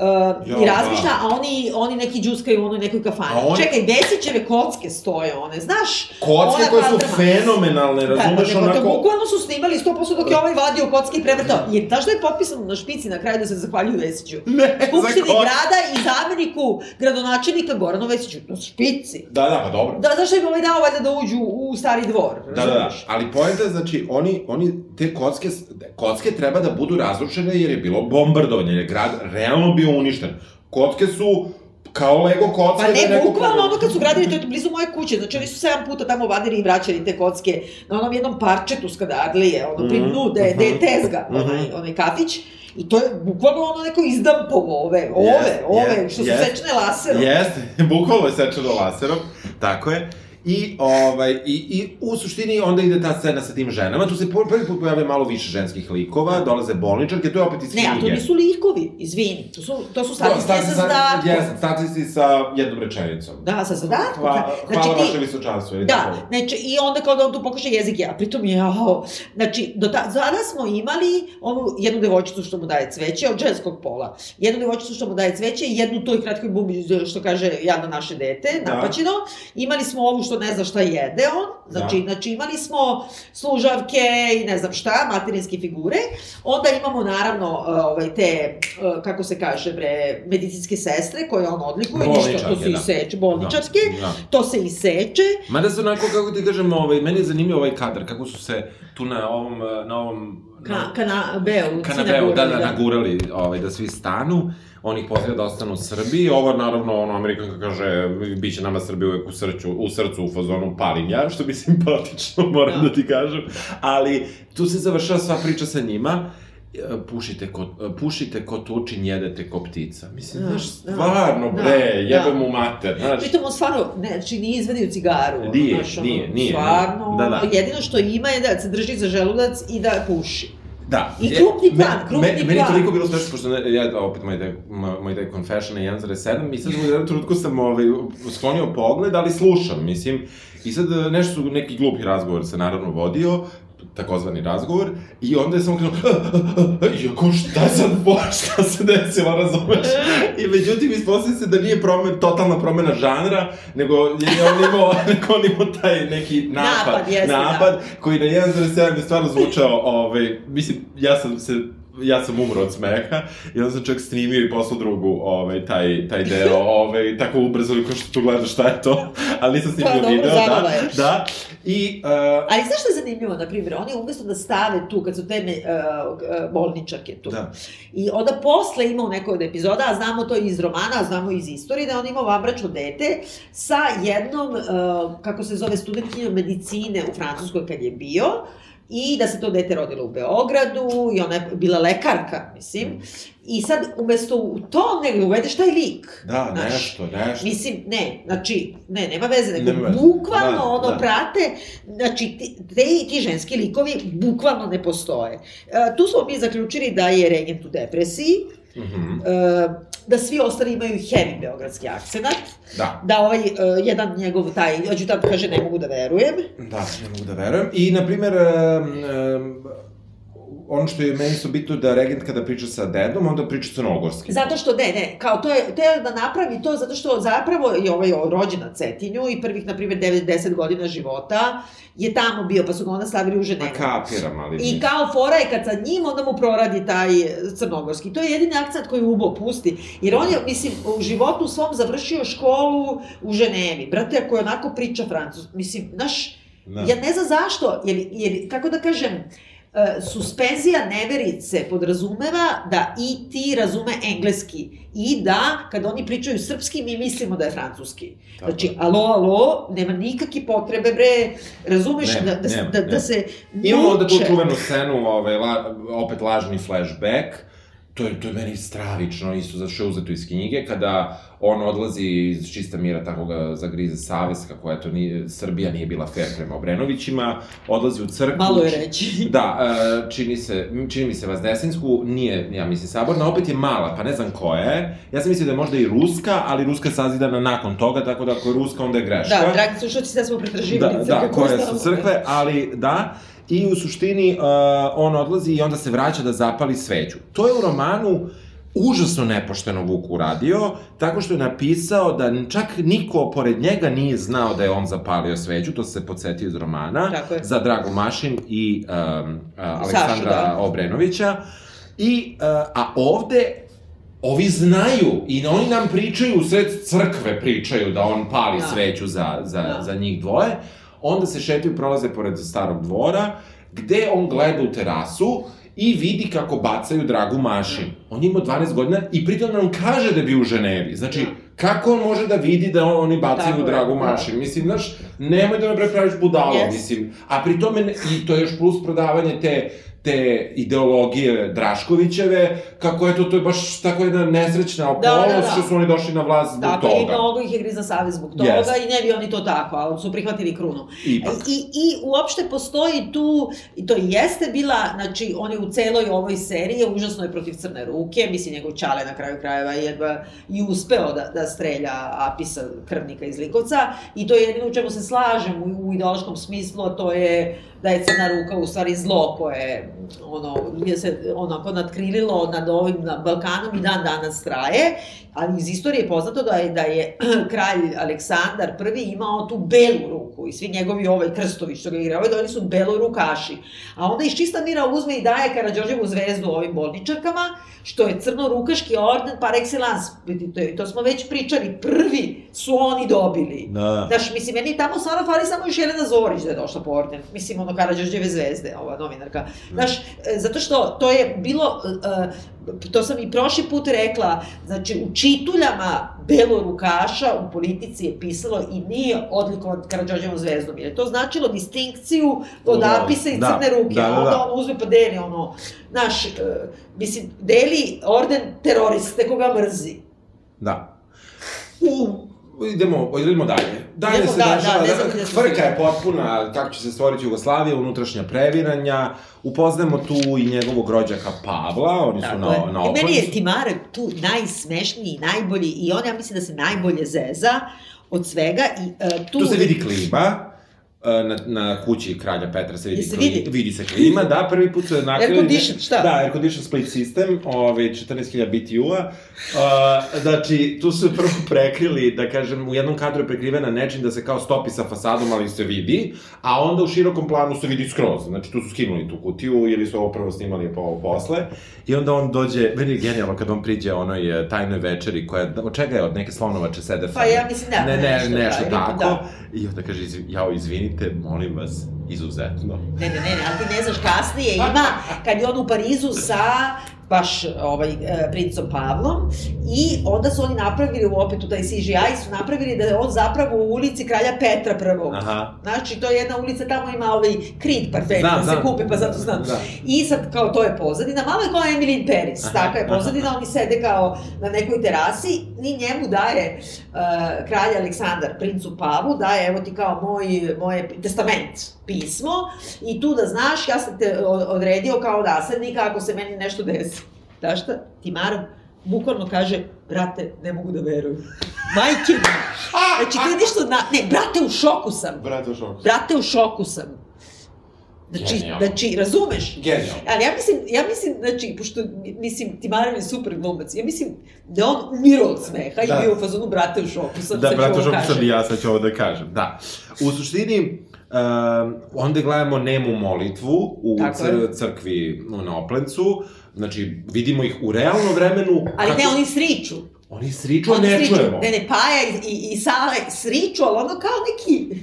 Uh, Jo, I razmišlja, da. a oni, oni neki džuskaju u onoj nekoj kafani. A oni- Čekaj, Vesićeve kocke stoje one, znaš? Kocke koje su kvadrama. fenomenalne, razumeš, da, to onako... bukvalno su snimali 100% dok je ovaj vadio kocke i prevrtao. Jer znaš što je potpisano na špici na kraju da se zahvaljuju Vesiću? Ne, Skupštini za grada i zameniku gradonačelnika Goranu Vesiću. Na špici. Da, da, pa dobro. Da, zašto im ovaj dao valjda da uđu u stari dvor? Da, da, da, ali poenta znači, oni, oni, te kocke, kocke treba da budu razrušene jer je bilo bombardovanje, jer je grad realno bio uništen. Kocke su kao Lego kocke. Pa da je ne, neko bukvalno pogledao. ono kad su gradili, to je blizu moje kuće, znači oni su sedam puta tamo vadili i vraćali te kocke na onom jednom parčetu skadadlije, ono pri Mhm, dnu, da je, da je mhm, tezga, onaj, mhm. onaj kafić, i to je bukvalno ono neko izdampovo ove, ove, Jest, ove, jest, što su jest. sečene laserom. Jeste, bukvalno je sečeno laserom, tako je. I, ovaj, i, I u suštini onda ide ta scena sa tim ženama, tu se prvi put pojave malo više ženskih likova, dolaze bolničarke, to je opet iz Ne, a to knjige. nisu likovi, izvini, to su, to su statistice Stati sa zadatkom. Jeste, statisti sa jednom rečenicom. Da, sa zadatkom. Hva, Znači, hvala ti- vaše visočanstvo. Da, tako? znači, i onda kao da on tu pokaže jezik, ja pritom je, jao, znači, do ta, zada smo imali onu jednu devojčicu što mu daje cveće, od ženskog pola, jednu devojčicu što mu daje cveće i jednu toj kratkoj bubi što kaže jadno naše dete, Da. napaćeno, imali smo ovu što ne zna šta jede on, znači, Da. znači imali smo služavke i ne znam šta, materinske figure, onda imamo naravno uh, ovaj, te, uh, kako se kaže bre, medicinske sestre koje on odlikuje, ništa, to se da. iseče, bolničarske, Da, da. to se iseče, Mada se onako, kako ti kažem, ovaj, meni je zanimljiv ovaj kadar, kako su se tu na ovom, na ovom... Ka, kanabeu, kanapeu, da, da, nagurali, ovaj, da svi stanu, on ih poziva da ostanu u Srbiji, ovo naravno, ono, Amerikanka kaže, bit će nama Srbija uvek u srcu, u srcu, u fazonu palim ja, što bi simpatično, moram Da. da, ti kažem, ali tu se završava sva priča sa njima, e, pušite ko, pušite ko tučin, jedete ko ptica. Mislim, Da, znaš, da, stvarno, da, bre, da. jebe mu mater, znaš. Pritom on stvarno, ne, znači nije izvadio cigaru. Nije, znaš, ono, nije, nije, Stvarno, da, da. jedino što ima je da se drži za želudac i da puši. Da. I krupni plan, me- krupni me, Meni je plan. toliko bilo smešno, pošto ne, ja, opet taj, moj, moj taj confession je 1,7 i sad u jednom trenutku sam ovaj, sklonio pogled, ali slušam, mislim. I sad eh, nešto neki glupi razgovor se naravno vodio, takozvani razgovor, i onda je samo krenuo, jako šta sad, bo, šta se desilo, razumeš? I međutim, ispostavlja se da nije promen, totalna promena žanra, nego je on imao, nego on imao taj neki napad, Napad, jeste, da. napad koji na 1,7 je stvarno zvučao, ovaj, mislim, ja sam se ja sam umro od smeha i onda sam čak snimio i poslao drugu ovaj, taj, taj deo, ovaj, tako ubrzo ko što tu gledaš šta je to, ali nisam snimio Pa, dobro, video, da, da, i uh, Ali znaš što je zanimljivo, na primjer, oni umesto da stave tu, kad su te me, uh, uh, bolničarke tu, da, I onda posle ima u nekoj od epizoda, a znamo to iz romana, a znamo iz istorije, da on imao vambračno dete sa jednom, uh, kako se zove, studentkinjom medicine u Francuskoj kad je bio, i da se to dete rodilo u Beogradu i ona je bila lekarka, mislim. I sad, umesto u to, nego uvedeš taj lik. Da, znaš. nešto, nešto. Mislim, ne, znači, ne, nema veze, nego Nema veze. bukvalno Da, ono da. prate, znači, te, ti ženski likovi bukvalno ne postoje. E, tu smo mi zaključili da je regent u depresiji, E, da svi ostali imaju heavy beogradski akcenat, Da. da ovaj e, jedan njegov taj, hoću tako kaže, ne mogu da verujem, Da, ne mogu da verujem. I, na primer, um, ono što je meni isto bitno da regent kada priča sa dedom, onda priča crnogorski. Zato što, ne, ne, kao to je, teo da napravi to zato što zapravo je ovaj rođen na Cetinju i prvih, na primjer, 9-10 godina života je tamo bio, pa su ga onda stavili u Ženevu. Ma kapiram, ali... I kao fora je kad sa njim, onda mu proradi taj crnogorski. To je jedini akcent koji Ubo pusti. Jer on je, mislim, u životu svom završio školu u Ženevi. Brate, ako je onako priča francus, mislim, znaš, Da. ja ne znam zašto, jer, jer kako da kažem, e, suspenzija neverice podrazumeva da i ti razume engleski i da kada oni pričaju srpski mi mislimo da je francuski. Tako Znači, alo, alo, nema nikakve potrebe, bre, razumeš Ne, da, da, nema, da, da nema. se Imamo onda tu čuvenu scenu, ovaj, la, opet lažni flashback, to je, to je meni stravično, isto zato što je uzeto iz knjige, kada on odlazi iz čista mira, tako ga zagrize savest, kako eto, nije, Srbija nije bila fair prema Obrenovićima, odlazi u crkvu. Malo je reći. Da, e, čini, se, čini mi se Vazdesinsku, nije, ja mislim, saborna, opet je mala, pa ne znam koja je. Ja sam mislio da je možda i ruska, ali ruska sazidana nakon toga, tako da ako je ruska, onda je greška. Da, dragi slušalci, sad smo pretraživali Da, crkve da, koje su crkve, ali da, i u suštini uh, on odlazi i onda se vraća da zapali sveću. To je u romanu užasno nepošteno Vuk uradio, tako što je napisao da čak niko pored njega nije znao da je on zapalio sveću, to se podsjetio iz romana, za Dragu Mašin i um, uh, Aleksandra da. Obrenovića. I, uh, a ovde ovi znaju i oni nam pričaju, u sred crkve pričaju da on pali Da. sveću za, za, Da. za njih dvoje, onda se šetaju, prolaze pored starog dvora, gde on gleda u terasu i vidi kako bacaju Dragu Mašin. On je imao 12 godina i pritom nam kaže da je bio u Ženevi. Znači, kako on može da vidi da oni bacaju Tako je, Dragu da. Mašin? Mislim, znaš, nemoj da me bre praviš budalom, Yes. mislim. A pri tome, i to je još plus prodavanje te te ideologije Draškovićeve, kako je to, to je baš tako jedna nesrećna okolnost, Da, da, da. što su oni došli na vlast zbog Tako, toga. i mnogo ih je griza savez zbog toga Jeste. i ne bi oni to tako, ali su prihvatili krunu. Ipak. I, I uopšte postoji tu, i to jeste bila, znači, on je u celoj ovoj seriji, užasno je protiv crne ruke, mislim, njegov čale na kraju krajeva je jedva i uspeo da, da strelja Apisa, krvnika iz Likovca, i to je jedino u čemu se slažem u, u ideološkom smislu, a to je da je crna ruka u stvari zlo koje ono, je se onako nadkrililo nad ovim na Balkanom i dan danas traje, ali iz istorije je poznato da je, da je kralj Aleksandar prvi imao tu belu ruku i svi njegovi ovaj krstovi što ga igrao, da oni su belorukaši. A onda iz čista mira uzme i daje Karadžođevu zvezdu ovim bolničarkama, što je crnorukaški orden par excellence. To, to smo već pričali, prvi su oni dobili. Da. Znaš, mislim, meni tamo stvarno fali samo još Jelena Zorić da je došla po orden. Mislim, ono, Karadžođeve zvezde, ova novinarka. Znaš, e, zato što to je bilo, e, e, to sam i prošli put rekla, znači, u čituljama belorukaša u politici je pisalo i nije odlikovan Karadžođevom zvezdom, jer je to značilo distinkciju od Da, apisa i da, crne ruke. da, da, a onda da. on uzme pa deli, ono, znaš, mislim, deli orden teroriste koga mrzi. Da. U, idemo, idemo dalje. Dalje Idemo, se da, dešava, da, da, frka je potpuna, kako će se stvoriti Jugoslavija, unutrašnja previranja, upoznajemo tu i njegovog rođaka Pavla, oni su Tako na, je. na I meni je. Timare tu najsmešniji, najbolji i on ja mislim da se najbolje zeza od svega i uh, tu... Tu se vidi klima, e, na, na kući kralja Petra se vidi, se klima, vidi? vidi se klima, da, prvi put su nakrili... Air condition, šta? Da, air condition split system, ovaj, 14.000 BTU-a. Uh, znači, tu su prvo prekrili, da kažem, u jednom kadru je prekrivena nečim da se kao stopi sa fasadom, ali se vidi, a onda u širokom planu se vidi skroz. Znači, tu su skinuli tu kutiju, ili su ovo prvo snimali pa ovo posle. I onda on dođe, meni je genijalno kad on priđe onoj e, tajnoj večeri, koja, od čega je, od neke slonovače sede Pa ja mislim da, ne, ne, nešto, nešto, da, tako. da. I onda kaže, jao, izvinite, molim vas, izuzetno. Ne, ne, ne, ali ti ne znaš, kasnije ima, kad je on u Parizu sa baš ovaj, e, princom Pavlom i onda su oni napravili, opet u taj CGI su napravili da je on zapravo u ulici kralja Petra prvog. Aha. Znači, to je jedna ulica, tamo ima ovaj Creed parfem, Znam, da se kupe, pa zato znam. Da. I sad, kao, to je pozadina, malo je kao Emily in Paris, Aha, taka je aha. pozadina, oni sede kao na nekoj terasi i njemu daje uh, kralj Aleksandar, princu Pavlu, daje, evo ti kao moj, moje testament, pismo, i tu da znaš, ja sam te o- odredio kao naslednika ako se meni nešto desi. Znaš šta? Timarov bukvalno kaže, brate, ne mogu da verujem. Majke mi. Znači, to je nešto na... Ne, brate, u šoku sam. Brate, u šoku. Brate, u šoku sam. Znači, Genijalno. znači, razumeš? Genijalno. Ali ja mislim, ja mislim, znači, pošto, mislim, Timarov je super glumac, ja mislim da on umirao od smeha Da. i bio u fazonu, brate, u šoku sam, Da, sad brate, kažem. sam i ja, sad ću ovo da kažem, da. U suštini, um, onda gledamo nemu molitvu u Tako cr je. crkvi na Oplencu, znači, vidimo ih u realnom vremenu. Ali ne, oni sriču. Oni sriču, a ne sriču. čujemo. Ne, ne, Paja i, i, i Sale sriču, ali ono kao neki...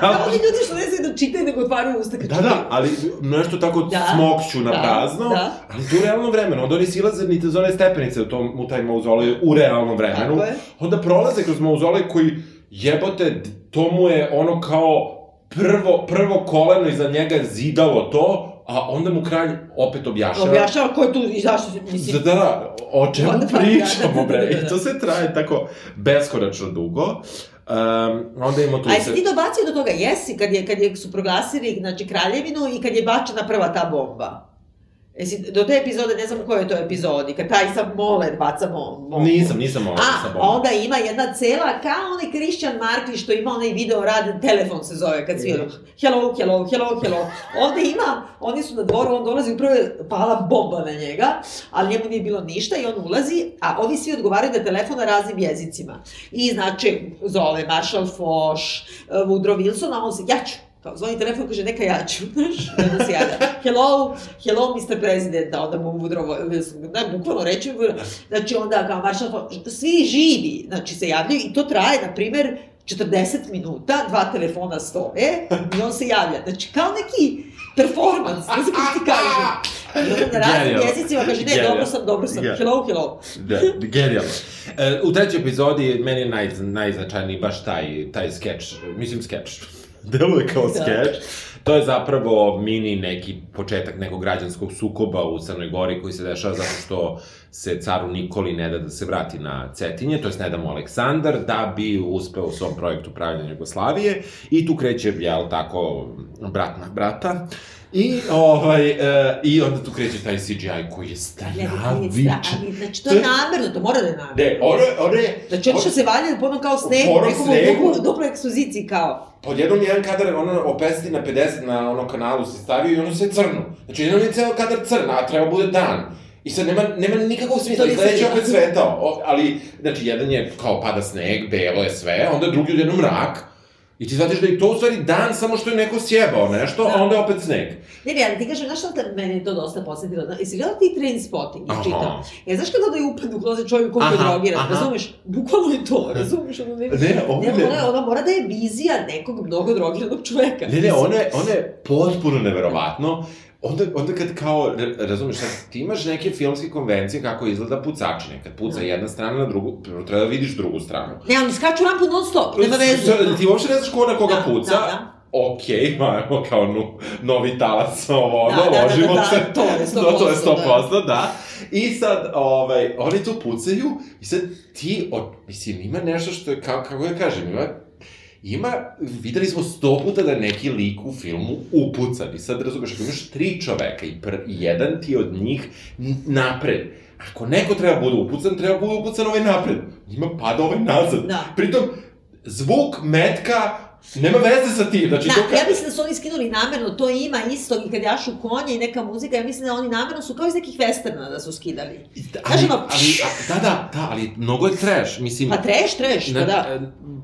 Pa, kao oni ljudi što ne znaju da čitaju, nego otvaraju usta kad Da, čitaju. da, ali nešto tako Da, smokću na da, prazno, da. ali to u realnom vremenu. Onda oni silaze niti za one stepenice u, tom, u taj mauzolej u realnom vremenu. Onda prolaze kroz mauzolej koji jebote, to mu je ono kao prvo, prvo koleno iza njega je zidalo to, a onda mu kralj opet objašnjava. Objašnjava ko je tu i zašto, se- Da, mislim, da, da, o čemu Onda da, pričamo, da, da, bre? da, da. I to sve traje tako beskonačno dugo. Um, onda imamo tu A jesi ti dobacio do toga? Jesi, kad, je, kad je, su proglasili znači, kraljevinu i kad je bačena prva ta bomba. Jesi, do te epizode, ne znam u kojoj to epizodi, kad taj sam mole baca mo- bombu. Nisam, nisam sa A, bombom. onda ima jedna cela, kao onaj Christian Markli što ima onaj video rad, telefon se zove, kad svi ono, hello, hello, hello, hello. Onda ima, oni su na dvoru, on dolazi, upravo je pala bomba na njega, ali njemu nije bilo ništa i on ulazi, a ovi svi odgovaraju da telefon na raznim jezicima. I znači, zove Marshall Foch, Woodrow Wilson, a on se, ja ću, kao, zvoni telefon, kaže, neka ja ću, znaš, onda se javlja, hello, hello, Mr. President, a onda mu Woodrow da, bukvalno reći, znači onda kao Foch, svi živi, znači se javljaju i to traje, na primer, 40 minuta, dva telefona stoje i on se javlja. Znači, kao neki performans, ne znam kako ti kažem. Na raznim jezicima kaže, ne, Genijalno. dobro sam, dobro sam, Genijalno. hello, hello. Da, genijalno. E, u trećoj epizodi meni je naj, najznačajniji baš taj, taj skeč, mislim skeč, deluje kao Da. skeč. To je zapravo mini neki početak nekog građanskog sukoba u Crnoj Gori koji se dešava zato što se caru Nikoli ne da da se vrati na Cetinje, to jest ne da mu Aleksandar, da bi uspeo u svom projektu pravljanja Jugoslavije i tu kreće, jel tako, brat na brata. I, ovaj, e, I onda tu kreće taj CGI koji je ali, stravičan. ali, znači, to je namerno, to mora da je namerno. Ne, ono, ono je... Znači, oni što se valjaju po onom kao Po onom nekom snegu. duplo, ekspoziciji kao. Odjednom jedan kadar, ono, opesti na 50 na ono kanalu se stavio i ono sve crno. Znači, jednom je ceo kadar crn, a treba bude dan. I sad nema, nema nikakvog smisla, To i nisam sledeći je videla. opet svetao. O, ali, znači, jedan je kao pada sneg, belo je sve, onda drugi odjednom mrak. I ti shvatiš da je to u stvari dan, samo što je neko sjebao nešto, a Da. onda opet sneg. Ne, ne, ali ti kažem, znaš šta te, mene je to dosta posjetilo? Zna- Jesi gledao ti train spotting? Aha. Čitao? Ja, znaš kada da je upad u klozet čovjek koliko je drogiran, razumeš? Bukvalno je to, razumeš? Ono ne, Ne, ovo ne, ona, ona mora da je vizija nekog mnogo drogiranog čoveka. Ne, ne, ono je, ono je potpuno neverovatno. Onda, onda kad kao, ra- razumeš, ti imaš neke filmske konvencije kako izgleda pucačine. Kad puca Da. jedna strana na drugu, prvo treba da vidiš drugu stranu. Ne, oni skaču rampu non stop, nema veze. Ti uopšte ne znaš ko na koga Da, puca. da, da. Okej, imamo kao no, novi talas, ovo, ono, Da, da, da, ložimo da, da, se. to je 100%, No, to je 100%, da. da. da. I sad, ovaj, oni tu pucaju i sad ti, od, mislim, ima nešto što je, kako, kako da kažem, ima Ima, videli smo sto puta da neki lik u filmu upucan. I sad razumeš, ako imaš tri čoveka i, pr, i jedan ti od njih napred, ako neko treba bude upucan, treba bude upucan ovaj napred. Njima pada ovaj nazad. Da. Pritom, zvuk metka nema veze sa tim. Znači, Da, to ka... ja mislim da su oni skinuli namerno, to ima isto i kad jašu konje i neka muzika, ja mislim da oni namerno su kao iz nekih westerna da su skidali. ali, Znaš ono, ali, da, da, da, ali mnogo je trash. Mislim, Pa treš, treš, pa Na- da.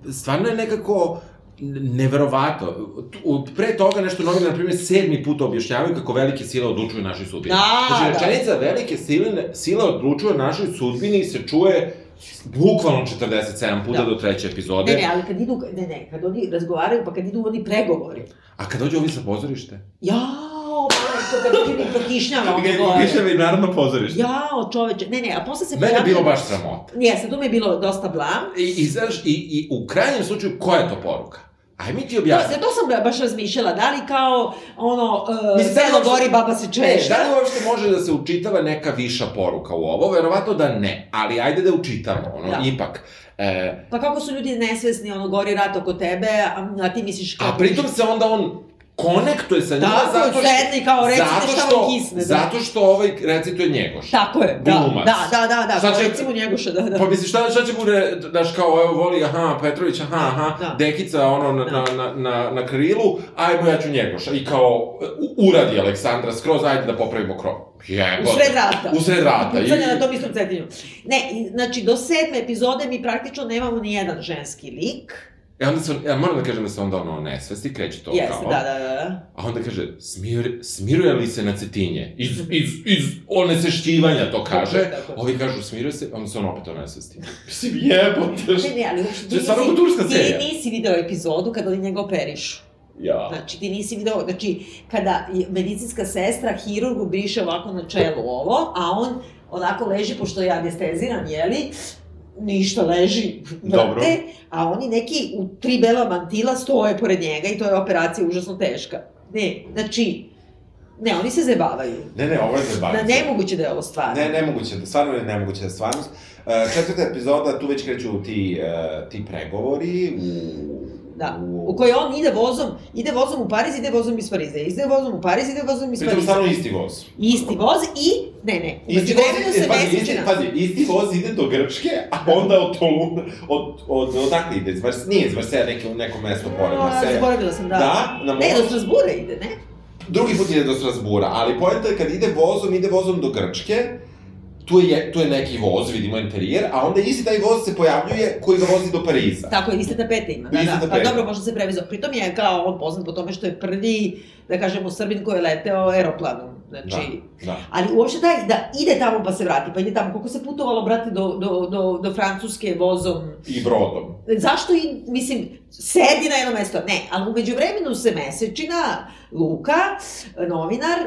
e, Stvarno je nekako neverovato. Pre toga nešto novine, na primjer, sedmi put objašnjavaju kako velike sile odlučuju našoj sudbini. Da, znači, da. rečenica velike sile, sile odlučuju našoj sudbini se čuje bukvalno 47 puta Da. do treće epizode. Ne, ne, ali kad idu, ne, ne, kad oni razgovaraju, pa kad idu oni pregovori. A kad dođe ovi sa pozorište? Jao, majko, kad dođe mi prokišnjava ono gore. Kiševi narodno pozorište. Jao, čoveče. Ne, ne, a posle se Mene je bilo baš sramota. Jeste, tu mi je bilo dosta blam. I, i, znaš, i, i u krajnjem slučaju, koja je to poruka? Aj mi ti objasni. to sam baš razmišljala, da li kao, ono, uh, Mislim, da selo gori, baba se Ne, češa. da li uopšte može da se učitava neka viša poruka u ovo? Verovatno da ne, ali ajde da učitamo, ono, Da. ipak. E, Pa kako su ljudi nesvesni, ono, gori rat oko tebe, a, a ti misliš kako... a pritom se onda on konektuje sa njima Tako zato što... sedne kao, recite zato šta što, vam kisne, da. Zato što ovaj recituje Njegoš. Tako je, da, Glumac. da, da, da, da, Sad će- recimo Njegoša, da, da. Pa misliš, šta, šta će bude, daš kao, evo, voli, aha, Petrović, aha, aha, Da. Dekica, ono, na, Da. na, na, na, na krilu, ajmo, ja ću Njegoša. I kao, u- uradi Aleksandra skroz, ajde da popravimo krov. Jebote. U sred rata. U sred rata. Pucanje na tom istom cetinju. Ne, i, znači, do sedme epizode mi praktično nemamo ni jedan ženski lik. E onda se, ja moram da kažem da se onda ono nesvesti, kreće to Jeste, kao. da, da, da, da. A onda kaže, smir, smiruje li se na cetinje? Iz, iz, iz onesešćivanja to kaže. Tako tako. Ovi kažu, smiruje se, onda se on opet onesvesti. Mislim, jebote. Ne, ne, ali uopšte turska serija. Ti nisi video epizodu kada oni njega operišu. Ja. Znači, ti nisi video, znači, kada medicinska sestra hirurgu briše ovako na čelu ovo, a on onako leži, pošto je anesteziran, jeli, ništa leži, vrte, a oni neki u tri bela mantila stoje pored njega i to je operacija užasno teška. Ne, znači, ne, oni se zabavaju. Ne, ne, ovo je Da, zabavica. nemoguće da je ovo stvarno. Ne, nemoguće, da- stvarno je nemoguće da je stvarnost. E, četvrta epizoda, tu već kreću ti, e, ti pregovori u... Da, u kojoj on ide vozom, ide vozom u Pariz, ide vozom iz Pariza, ide vozom u Pariz, ide vozom iz Pritom Pariza. stvarno isti voz. Isti voz i, ne, ne, Isti voz, se pazi, isti, pazi, isti voz ide do Grčke, a onda od Toluna, od, od, odakle ide, iz nije iz Marseja, neko, neko mesto pored Marseja. Zaboravila sam, da. Da, na Ne, do Strasbura ide, ne? Drugi put ide do Strasbura, ali poenta je kad ide vozom, ide vozom do Grčke, tu je, tu je neki voz, vidimo interijer, a onda isti taj voz se pojavljuje koji ga vozi do Pariza. Tako je, iste tapete ima, da, Iste da. Pa tapete. dobro, možda se prevezao. Pritom je kao on poznat po tome što je prvi, da kažemo, Srbin koji je leteo aeroplanom. Znači, Da. Ali uopšte taj, da ide tamo pa se vrati, pa ide tamo. Koliko se putovalo, brate, do, do, do, do Francuske vozom? I brodom. Zašto i, mislim, sedi na jedno mesto? Ne, ali umeđu vremenu se mesečina, Luka, novinar, uh,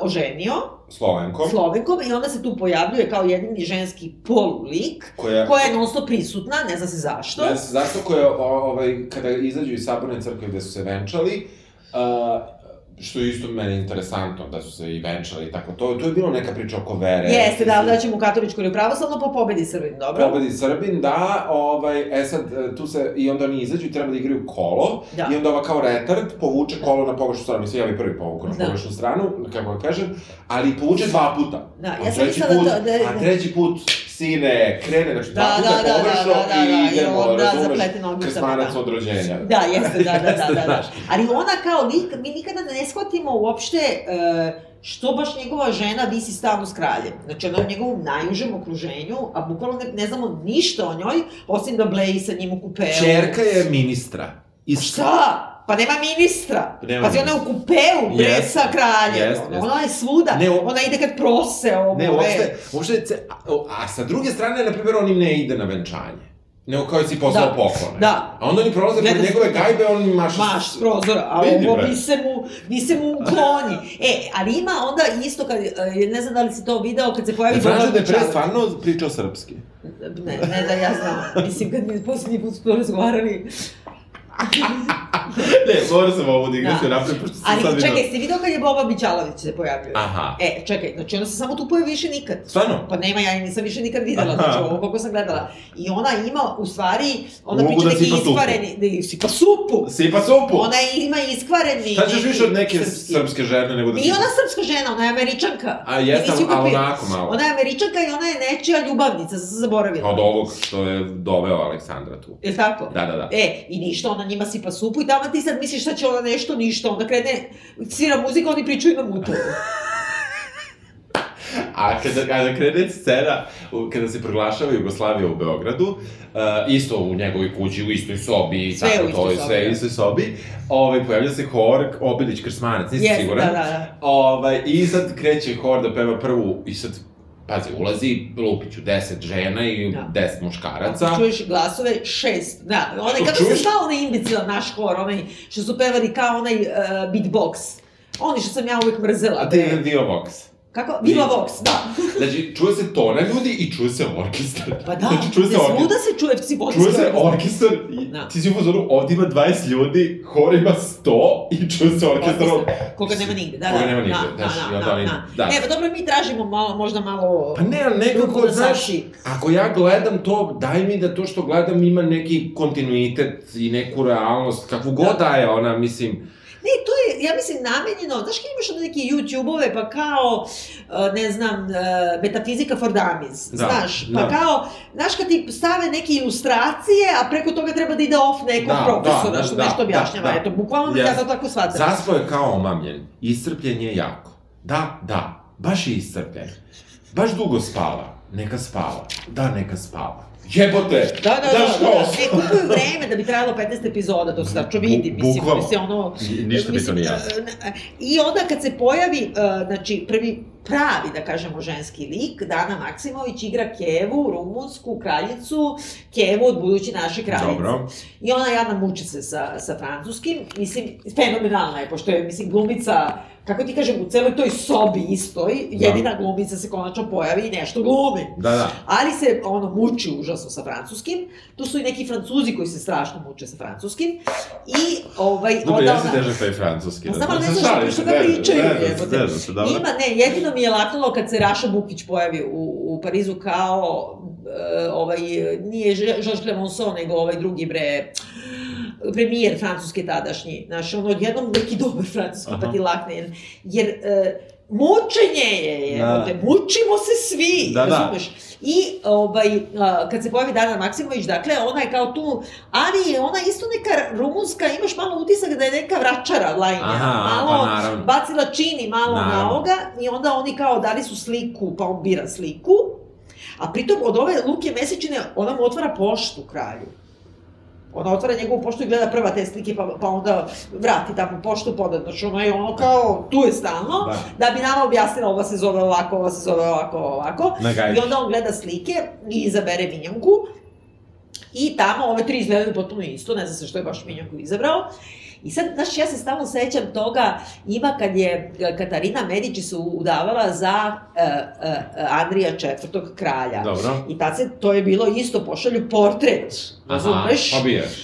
oženio, Slovenkom. Slovenkom, i onda se tu pojavljuje kao jedini ženski polulik, koja, koja je non stop prisutna, ne zna se zašto. Ne znam zašto koje, o- ovaj, kada izađu iz saborne crkve gde su se venčali, uh, što je isto meni interesantno, da su se i venčali i tako to, to je bilo neka priča oko vere. Jeste, da, da ćemo u katoličku ili u pravoslavno po pobedi Srbin, dobro? Pobedi Srbin, da, ovaj, e sad, e, tu se, i onda oni izađu i treba da igraju kolo, Da. i onda ova kao retard povuče kolo na pogrešnu stranu, mislim, ja bi prvi povuku na Da. pogrešnu stranu, kako da kažem, ali povuče dva puta. Da, ja sam mislila da to- da- A treći put, sine, krene, znači dva Da, puta da, da, da, pogrešno da, da, da, i i idemo, onda razumeš, krstmanac da. od rođenja. Da, jeste, da, da, da, da, da. Ali ona kao lik, mi nikada ne shvatimo uopšte e, što baš njegova žena visi stalno s kraljem. Znači, ona je u njegovom najužem okruženju, a bukvalno ne, ne znamo ništa o njoj, osim da bleji sa njim u kupeu. Čerka je ministra. Iz... Šta? Pa nema ministra. Nema Pazi, ona je u kupeu, bre, Jeste. sa kraljem. Ono, jeste. Ona je svuda. Ne, o- Ona ide kad prose ovo. Ne, uopšte, uopšte, a, a sa druge strane, na primjer, on im ne ide na venčanje. Nego kao si poslao Da. poklone. Da. A onda oni prolaze Gleda pored njegove gajbe, on im maša... Maš s prozora, a Vidi, ovo bi se mu, bi se mu ukloni. E, ali ima onda isto kad, e, ne znam da li si to video, kad se pojavi Ja znaš da je pre stvarno pričao srpski. Ne, ne da ja znam. Mislim, kad mi posljednji put smo razgovarali. Ne, moram sam ovo da igrati Da. napred, pošto sam sad Ali vidio. čekaj, si video kad je Boba Mičalović se pojavio? Aha. E, čekaj, znači ona se samo tu pojavi više nikad. Stvarno? Pa nema, ja je nisam više nikad videla, Aha. znači ovo koliko sam gledala. I ona ima, u stvari, ona Mogu priča da neki supu. iskvareni, da sipa supu. Sipa supu! Ona ima iskvareni... Šta ćeš više od neke srpski. srpske žene nego da sipa- ona srpska žena, ona je američanka. A jesam, ali onako malo. Ona je američanka i ona je nečija ljubavnica, sad sam zaboravila. Od ovog što je doveo Aleksandra tu. Je tako? Da, da, da. E, i ništa, ona njima sipa supu i tamo ti sad misliš šta će ona nešto, ništa, onda krene, svira muzika, oni pričaju na mutu. A kada, kada krene scena, kada se proglašava Jugoslavija u Beogradu, uh, isto u njegovoj kući, u istoj sobi, Sve tako u istoj to je sobi, sve da. u istoj sobi, ovaj, pojavlja se hor Obelić Krsmanac, nisi Jeste, siguran? da, da, da. Ovaj, I sad kreće hor da peva prvu, i sad pazi, ulazi Lupiću 10 žena i Da. 10 muškaraca. Ako čuješ glasove, šest. Da, onaj, Ako kako se čuješ- zvao onaj imbecilan naš hor, onaj što su pevali kao onaj uh, beatbox. Oni što sam ja uvek mrzela. A ti je Dio Vox. Kako? Viva Vox, da. Znači, čuje se tona ljudi i čuje se orkestar. Pa da, znači, čuje se orkestar. svuda se čuje psihodijska. Čuje se orkestar i Da. ti si u fazonu, ovdje ima 20 ljudi, hor ima 100 i čuje se orkestar. Koga nema nigde, da, Koga da. nema nigde, da, znaš, da, da, da, oni- da. da. Ne, pa dobro, mi tražimo malo, možda malo... Pa ne, ali nekako, na znaš, ako ja gledam to, daj mi da to što gledam ima neki kontinuitet i neku realnost, kakvu god daje ona, mislim, Ne, to je, ja mislim, namenjeno, znaš kad imaš onda neke YouTube-ove, pa kao, uh, ne znam, uh, metafizika for dummies, Da, znaš, pa da. kao, znaš kad ti stave neke ilustracije, a preko toga treba da ide off nekog Da, profesora, da, što da, nešto da, objašnjava, da. eto, bukvalno yes. ja Jeste. to tako shvatam. Zaspo je kao omamljen, iscrpljen je jako. Da, da, baš je iscrpljen. Baš dugo spava, neka spava. Da, neka spava. Jebote! Da, da, da, znaš da, kao- da, ne kupuju vreme da bi trajalo 15 epizoda, to se tačno vidi, mislim, Bukvalno. mislim, ono... Ništa mi to nije jasno. e, I onda kad se pojavi, e, znači, prvi pravi, da kažemo, ženski lik, Dana Maksimović igra Kevu, rumunsku kraljicu, Kevu od budući naše kraljice. Dobro. I ona jadna muči se sa, sa francuskim, mislim, fenomenalna je, pošto je, mislim, glumica, kako ti kažem, u celoj toj sobi istoj, jedina glumica se konačno pojavi i nešto glumi. Da, da. Ali se ono muči užasno sa francuskim. Tu su i neki francuzi koji se strašno muče sa francuskim. I ovaj Dobro, onda ja se težak taj francuski. Znam, ali ne znaš što ga pričaju, dobro. Ima, ne, jedino mi je laknulo kad se Raša Bukić pojavi u, u Parizu kao e, ovaj, nije Georges Clemenceau, nego ovaj drugi bre, premijer francuske tadašnji. Znaš, ono, odjednom neki dobar francuski, Aha. Jer, e, mučenje je, Da. mučimo se svi, Da, da. razumeš? I, ovaj, a, kad se pojavi Dana Maksimović, dakle, ona je kao tu, ali je ona isto neka rumunska, imaš malo utisak da je neka vračara lajnja, Aha, malo pa naravno. bacila čini malo na Naravno. ovoga i onda oni kao dali su sliku, pa on bira sliku, a pritom od ove Luke Mesečine ona mu otvara poštu kralju. Ona otvara njegovu poštu i gleda prva te slike, pa, pa onda vrati tamo poštu podat. Znači, ono je ono kao, tu je stalno, Da. da bi nama objasnila ova se zove ovako, ova se zove ovako, ovako. I onda on gleda slike i izabere minjanku. I tamo ove tri izgledaju potpuno isto, ne zna se što je baš minjanku izabrao. I sad, znaš, ja se stalno sećam toga, ima kad je e, Katarina Medici se udavala za uh, uh, Andrija IV. kralja. Dobro. I tad se, to je bilo isto, pošalju portret, razumeš?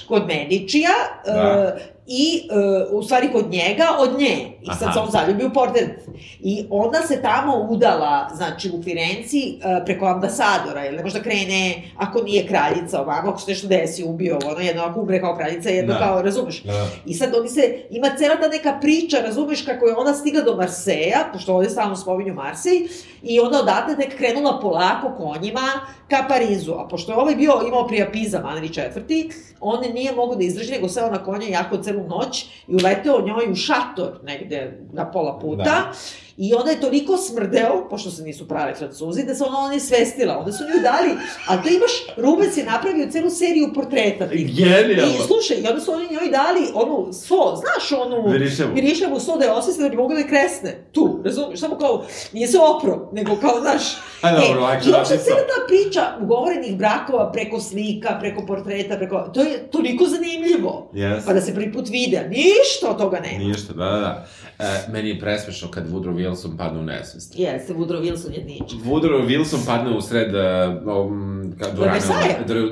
kod Medičija Da. e, i e, u stvari kod njega od nje. I sad Aha. se on zaljubi u portret. I onda se tamo udala, znači u Firenci, e, preko ambasadora, jer ne možda krene, ako nije kraljica ovamo, ako se nešto desi, ubio ono, jedno ako umre kao kraljica, jedno Da. kao, razumeš? Da. I sad oni se, ima cela ta neka priča, razumeš, kako je ona stigla do Marseja, pošto ovde stalno spominju Marsej, i onda odatle tek krenula polako konjima ka Parizu. A pošto je ovaj bio, imao prijapizam, Anri IV, on nije mogao da izdrži, nego seo na konja jako celu noć i uleteo njoj u šator negde na pola puta. Da. I onda je toliko smrdeo, pošto se nisu prave francuzi, da se ona ona svestila. Onda su nju dali, a to imaš, Rubens je napravio celu seriju portreta tih. Genijalno. I slušaj, i onda su oni njoj dali onu so, znaš onu... Veriševu. Veriševu so da je osvestila da bi mogla da je kresne. Tu, razumiješ? Samo kao, nije se opro, nego kao, znaš... A dobro, lako I uopšte napisao. cijela ta priča ugovorenih brakova preko slika, preko portreta, preko... To je toliko zanimljivo. Yes. Pa da se prvi put vide, ništa od toga nema. Ništa, da, da, da. E, meni je presmešno kad Woodrow Wilson padne u nesvest. Jeste, Woodrow Wilson je nič. Woodrow Wilson padne u sred um, dvorane,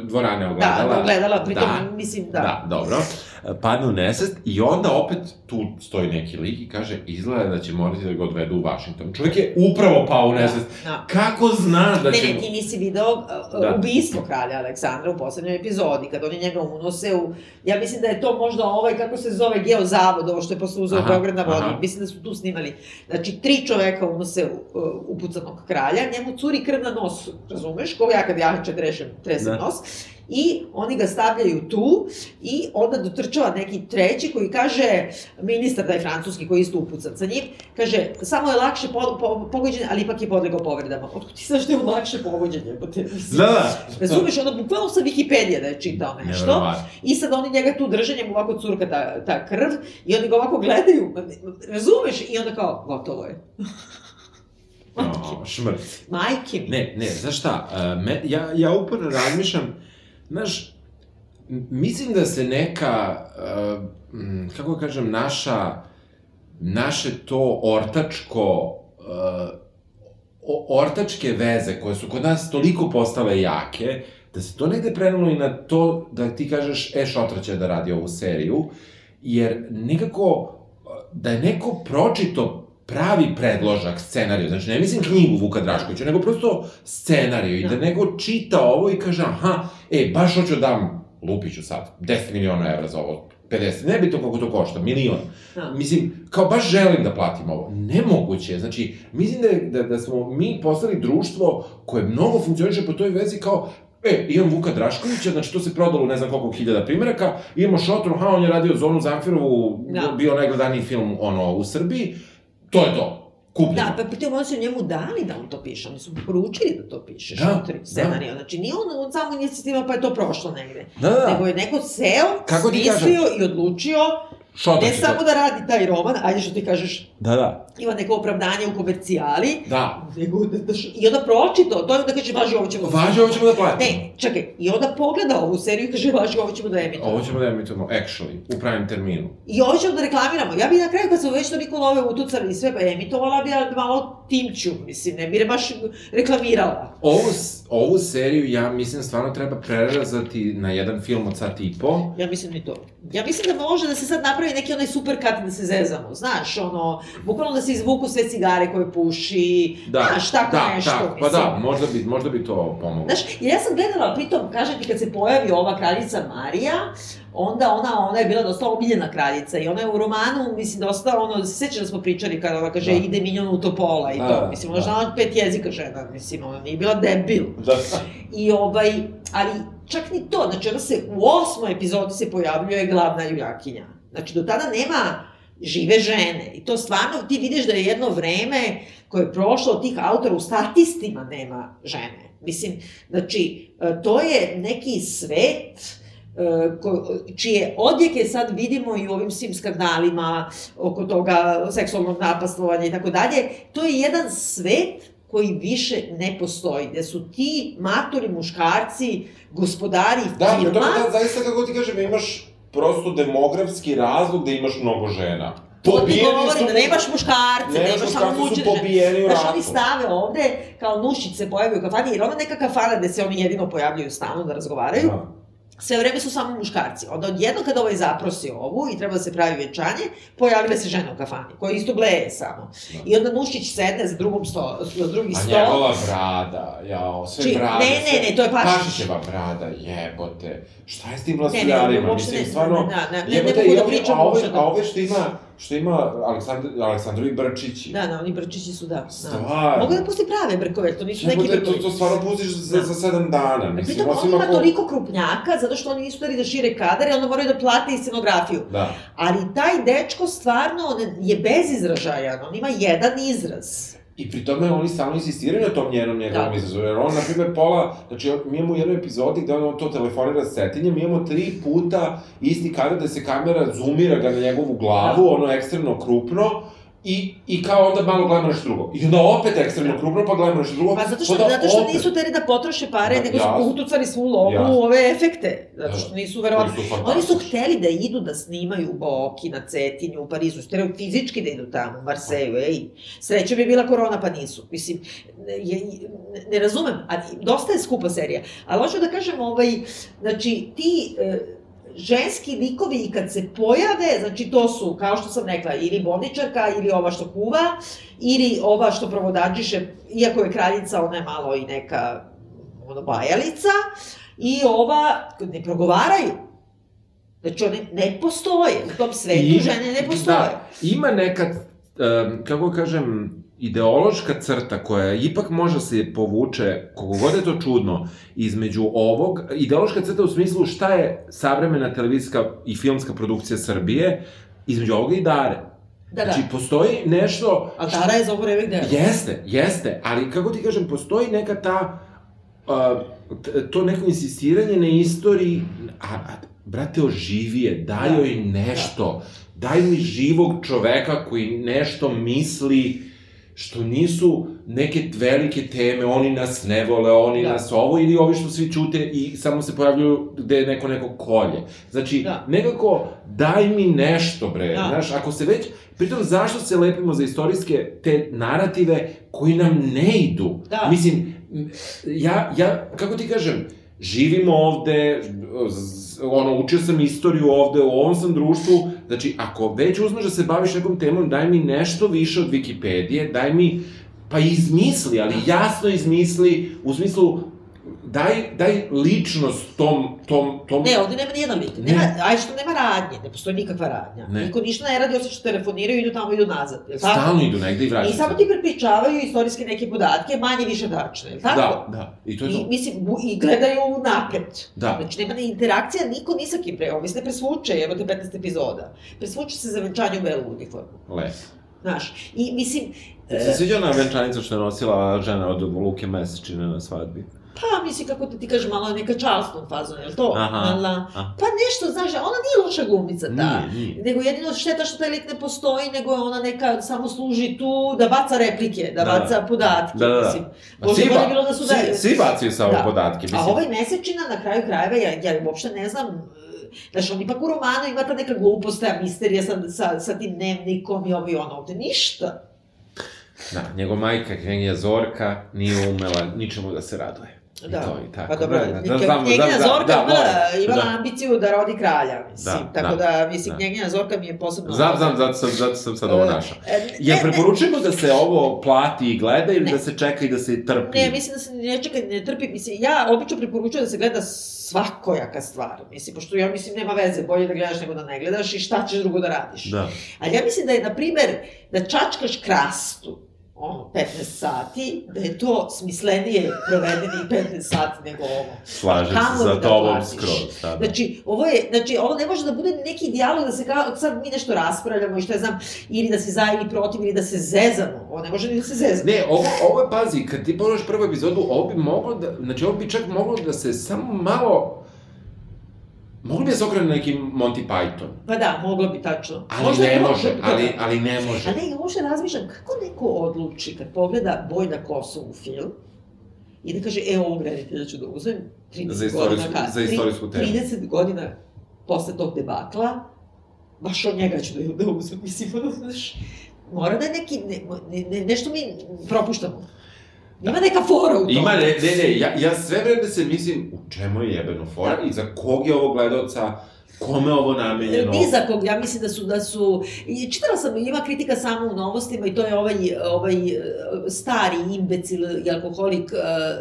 dvorane ogledala. Da, ogledala, pritom, Da. mislim, da. Da, dobro. Padne u nesvest i onda opet tu stoji neki lik i kaže izgleda da će morati da ga odvedu u Washington. Čovjek je upravo pao u nesvest. Da. Kako znaš da Ne, će... ne, ti nisi video uh, Da. ubistvo kralja Aleksandra u poslednjoj epizodi, kad oni njega unose u... Ja mislim da je to možda ovaj, kako se zove, geozavod, ovo što je posle uzeo Beograd na vodi. aha. Mislim da su tu snimali. Znači, tri čoveka unose u, uh, upucanog kralja, njemu curi krv na nosu, razumeš? Kao ja kad ja trešem, tresem Da. nos. I oni ga stavljaju tu i onda dotrčava neki treći koji kaže, ministar taj francuski koji je isto upucan sa njim, kaže, samo je lakše po, po, pogođen, ali ipak je podlegao povredama. Otkud ti znaš da je lakše pogođen, jebote? Mislim, Da, da. Razumeš, ono, bukvalno sa Wikipedija da je čitao nešto. I sad oni njega tu drže, njemu ovako curka ta, ta krv, i oni ga ovako gledaju, razumeš, i onda kao, gotovo je. No, šmrt. Majke mi. Ne, ne, znaš šta, uh, me, ja, ja uporno razmišljam, znaš, mislim da se neka, uh, kako kažem, naša, naše to ortačko, uh, ortačke veze koje su kod nas toliko postale jake, da se to negde prenalo i na to da ti kažeš, e, Šotra će da radi ovu seriju, jer nekako, uh, da je neko pročito pravi predložak, scenariju, znači ne mislim knjigu Vuka Draškovića, nego prosto scenariju i da Da. neko čita ovo i kaže, aha, e, baš hoću da dam, lupiću sad, 10 miliona evra za ovo, 50, ne bi to koliko to košta, milion. Da. Mislim, kao baš želim da platim ovo. Nemoguće je, znači, mislim da, da, da smo mi postali društvo koje mnogo funkcioniše po toj vezi kao, e, imam Vuka Draškovića, znači to se prodalo ne znam koliko hiljada primjeraka, imamo Šotru, ha, on je radio Zonu Zamfirovu, Da. bio najgledaniji film, ono, u Srbiji, to je to, kupljeno. Da, pa pritom oni su njemu dali da on to piše, oni su mu poručili da to piše, Da, šutri, scenariju. Znači, nije on, on samo inicijativa pa je to prošlo negde. Da, da, Nego je neko seo, Kako smislio i odlučio Šotra ne samo to... da radi taj roman, ajde što ti kažeš, Da, da. ima neko opravdanje u komercijali, Da, nego da, da, i onda pročito, to je da kaže, važi, ovo ćemo... važi, ovo ćemo da platimo. Ne, čekaj, i onda pogleda ovu seriju i kaže, važi, ovo ćemo da emitujemo. Ovo ćemo da emitujemo, actually, u pravim terminu. I ovo ćemo da reklamiramo. Ja bi na kraju, kad smo već toliko love utucali i sve, pa emitovala bi, ali malo timću, mislim, ne bi baš reklamirala. Ovu, s- ovu seriju, ja mislim, stvarno treba prerazati na jedan film od sat i po. Ja mislim ni to. Ja mislim da može da se sad napravi neki onaj super cut da se zezamo, znaš, ono, bukvalno da se izvuku sve cigare koje puši, Da, znaš, tako da, nešto, da, pa mislim. da, možda bi, možda bi to pomoglo. Znaš, jer ja sam gledala, pritom, kažem ti, kad se pojavi ova kraljica Marija, onda ona, ona je bila dosta omiljena kraljica i ona je u romanu, mislim, dosta, ono, se seća da smo pričali kada ona kaže Da. ide minjon u topola i Da, to, mislim, ona da. znala pet jezika žena, mislim, ona nije bila debil. Da. I ovaj, ali čak ni to, znači ona se u osmoj epizodi se pojavljuje glavna junakinja. Znači do tada nema žive žene. I to stvarno ti vidiš da je jedno vreme koje je prošlo od tih autora u statistima nema žene. Mislim, znači, e, to je neki svet čije odjeke sad vidimo i u ovim svim skandalima oko toga seksualnog napastovanja i tako dalje. To je jedan svet koji više ne postoji, gde su ti matori muškarci gospodari Da, filma. to, da, zaista kako ti kažem, imaš prosto demografski razlog da imaš mnogo žena. To ti Pobijeni govorim, su- da nemaš muškarce, Nemaš nemaš samo muškarce, su pobijeni u Znaš, oni stave ovde, kao nušić se pojavi u kafani, jer ona neka kafana gde se oni jedino pojavljuju stalno da razgovaraju, Da. Sve vreme su samo muškarci. Onda odjedno kada ovaj zaprosi ovu i treba da se pravi venčanje, pojavile se žene u kafani, koja isto bleje samo. Da. I onda Nušić sedne za, drugom sto, za drugi A sto. njegova brada, jao, sve Či- brade. ne, ne, ne, to je Pašić. Pašićeva brada, jebote. Šta je s tim Ne, ne, vlastiljarima? uopšte Mislim, ne, stvarno, ne, ne, ne, ne jebote, mogu da i ove- pričam a ove, uopšte da- a ove što ima, što ima Aleksandr, Aleksandrovi Brčići. Da, da, oni brčići su, da. da. Stvarno. Mogu da pusti prave brkove, to nisu neki Jebote, to, brkovi. to stvarno pustiš za, Da. za sedam dana. Mislim, Pritom on osim ima ako... toliko krupnjaka, zato što oni nisu hteli da šire kadar i onda moraju da plate i scenografiju. Da. Ali taj dečko stvarno on je bezizražajan, on ima jedan izraz. I pri tome oni stalno insistiraju na tom njenom njegovom Da. izazovu, jer on, na primjer, pola, znači, mi imamo u jednoj epizodi gde on to telefonira s Cetinjem, mi imamo tri puta isti kadar da se kamera zoomira ga na njegovu glavu, Da. ono ekstremno krupno, I, I kao onda malo gledamo nešto drugo. I onda opet ekstremno krupno, pa gledamo nešto drugo. Pa zato što, onda zato što opet. nisu teri da potroše pare, Da, nego su jasno. utucali svu lovu Jasno. u ove efekte. Zato Da. što nisu verovatno... Su Oni su hteli da idu da snimaju u Boki, na Cetinju, u Parizu, hteli fizički da idu tamo, u Marseju, ej. Sreća bi bila korona, pa nisu. Mislim, je, ne, ne razumem, a dosta je skupa serija. Ali hoću da kažem, ovaj, znači, ti e, ženski likovi i kad se pojave, znači to su, kao što sam rekla, ili bolničarka, ili ova što kuva, ili ova što provodadžiše, iako je kraljica, ona je malo i neka ono, bajalica, i ova, ne progovaraju. Znači, one ne postoje. U tom svetu I- žene ne postoje. Da, ima neka, um, kako kažem, ideološka crta koja ipak može se povuče, koliko god je to čudno, između ovog, ideološka crta u smislu šta je savremena televizijska i filmska produkcija Srbije, između ovoga i Dare. Da, da. Znači, postoji nešto... A Tara je za ovo vreme gde? Jeste, jeste, ali kako ti kažem, postoji neka ta, uh, to neko insistiranje na istoriji, a, a brate, oživi je, daj Da. joj nešto, daj mi živog čoveka koji nešto misli, što nisu neke velike teme, oni nas ne vole, oni Da. nas ovo, ili ovi što svi čute i samo se pojavljuju gde je neko neko kolje. Znači, Da. nekako, daj mi nešto, bre, Da. znaš, ako se već, pritom, zašto se lepimo za istorijske te narative koji nam ne idu? Da. Mislim, ja, ja, kako ti kažem, živimo ovde, ono, učio sam istoriju ovde, u ovom sam društvu, znači, ako već uzmeš da se baviš nekom temom, daj mi nešto više od Wikipedije, daj mi, pa izmisli, ali jasno izmisli, u smislu, daj, daj ličnost tom, tom, tom... Ne, ovde nema nijedan lik. Ne. Nema, aj što nema radnje, ne postoji nikakva radnja. Ne. Niko ništa ne radi osim što telefoniraju i idu tamo i idu nazad. Je tako? Stalno idu negde i vraćaju I samo ti prepričavaju istorijske neke podatke, manje više tačne, je tako? Da, da, i to je I, to. mislim, bu- i gledaju napred. Da. Znači, nema ni interakcija, niko ni sa kim pre, ovo se ne presvuče, evo te 15 epizoda. Presvuče se za venčanje u belu uniformu, Lepo. znaš. I, mislim, E, se sviđa ona venčanica što je nosila žena od Luke Mesečine na svadbi? Pa, mislim, kako ti, ti kažeš, malo neka fazon, je li to? Aha, Ala, aha. pa nešto, znaš, ona nije loša glumica, ta. Nije, nije. Nego jedino šteta što taj lik ne postoji, nego je ona neka, samo služi tu da baca replike, da, Da, da. baca podatke, Da, da, da. mislim. A Bože, svi, ba, bilo da su svi, da... svi bacaju sa ovo Da. podatke, mislim. A ovaj mesečina, na kraju krajeva, ja, ja uopšte ne znam, znaš, on ipak u romanu ima ta neka glupost, ta misterija sa, sa, sa tim dnevnikom i ovo i ono, ovde ništa. Da, njegova majka, knjegija Zorka, nije umela ničemu da se raduje. I Da, to i tako. pa dobro, da, da, da, da, da, da, Zorka da, volim. imala Da. ambiciju da rodi kralja, mislim, Da, tako da, da, mislim, da. knjegina Zorka mi je posebno... Znam, znam, zato sam, zato sam sad ovo E, našao. e, Jel ne, ne, preporučujemo da se ovo plati i gleda ili Ne. da se čeka i da se trpi? Ne, mislim da se ne čeka, ne trpi, mislim, ja obično preporučujem da se gleda svakojaka stvar, mislim, pošto ja mislim nema veze, bolje da gledaš nego da ne gledaš i šta ćeš drugo da radiš. Da. Ali ja mislim da je, na primer, da čačkaš krastu, ono, 15 sati, da je to smislenije provedeni 15 sati nego ovo. Slažem se Kamoli za da tobom platiš. skroz. Da, da. Znači, ovo je, znači, ovo ne može da bude neki dijalog da se kao, sad mi nešto raspravljamo i šta ja znam, ili da se za ili protiv, ili da se zezamo. Ovo ne može ni da se zezamo. Ne, ovo, ovo je, pazi, kad ti pogledaš prvu epizodu, ovo bi moglo da, znači ovo bi čak moglo da se samo malo, moglo bi da se okrene na neki Monty Python. Pa da, moglo bi tačno. Ali Možda ne može, ali, da. ali ne može. A ne, ja uopšte razmišljam kako neko odluči kad pogleda Bojna Kosovu film i da kaže, e, ovog reditelja ću da uzmem 30 Za godina ka- za istorijsku temu. 30 godina posle tog debakla, baš od njega ću da, da uzmem, mislim, ono, znaš, mora da je neki, ne, ne, ne, nešto mi propuštamo. Ima neka fora u tome. Ima, ne, ne, ne, ja, ja sve vreme se mislim, u čemu je jebeno fora Da. i za kog je ovo gledalca, kome ovo namenjeno. Ni za kog, ja mislim da su, da su, i čitala sam, ima kritika samo u novostima i to je ovaj, ovaj stari imbecil i alkoholik e,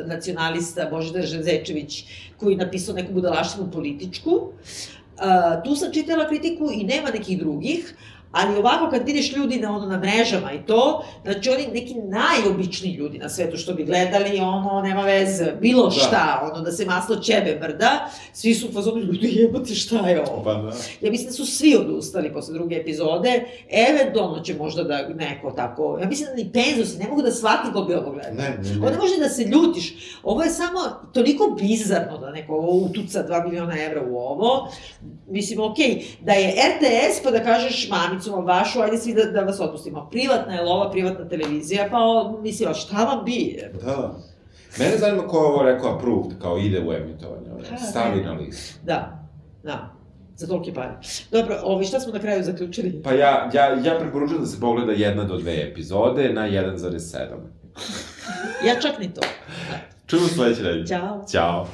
nacionalista Božidar Žezečević koji je napisao neku budalaštinu političku. E, tu sam čitala kritiku i nema nekih drugih, Ali ovako kad vidiš ljudi na, ono, na mrežama i to, znači oni neki najobičniji ljudi na svetu što bi gledali, ono, nema veze, bilo Da. šta, ono, da se maslo ćebe mrda, svi su u fazonu, ljudi jebate šta je ovo? Pa da. Ja mislim da su svi odustali posle druge epizode, eventualno će možda da neko tako, ja mislim da ni penzosi ne mogu da shvati ko bi ovo gledao. Ne, ne, Ovo ne ne. može da se ljutiš. Ovo je samo toliko bizarno da neko ovo utuca 2 miliona evra u ovo. Mislim, okej, da je RTS pa da kažeš mamicu vam vašu, ajde svi da, da vas otpustimo. Privatna je lova, privatna televizija, pa o, mislim, šta vam bi? Da. Mene zanima ko je ovo rekao approved, kao ide u emitovanje. Pa, Stavi na listu. Da, da. Za tolike pare. Dobro, ovi, šta smo na kraju zaključili? Pa ja, ja, ja preporučujem da se pogleda jedna do dve epizode na 1,7. Ja čak ni to. Čujemo sledeće nedelje. Ćao. Ćao.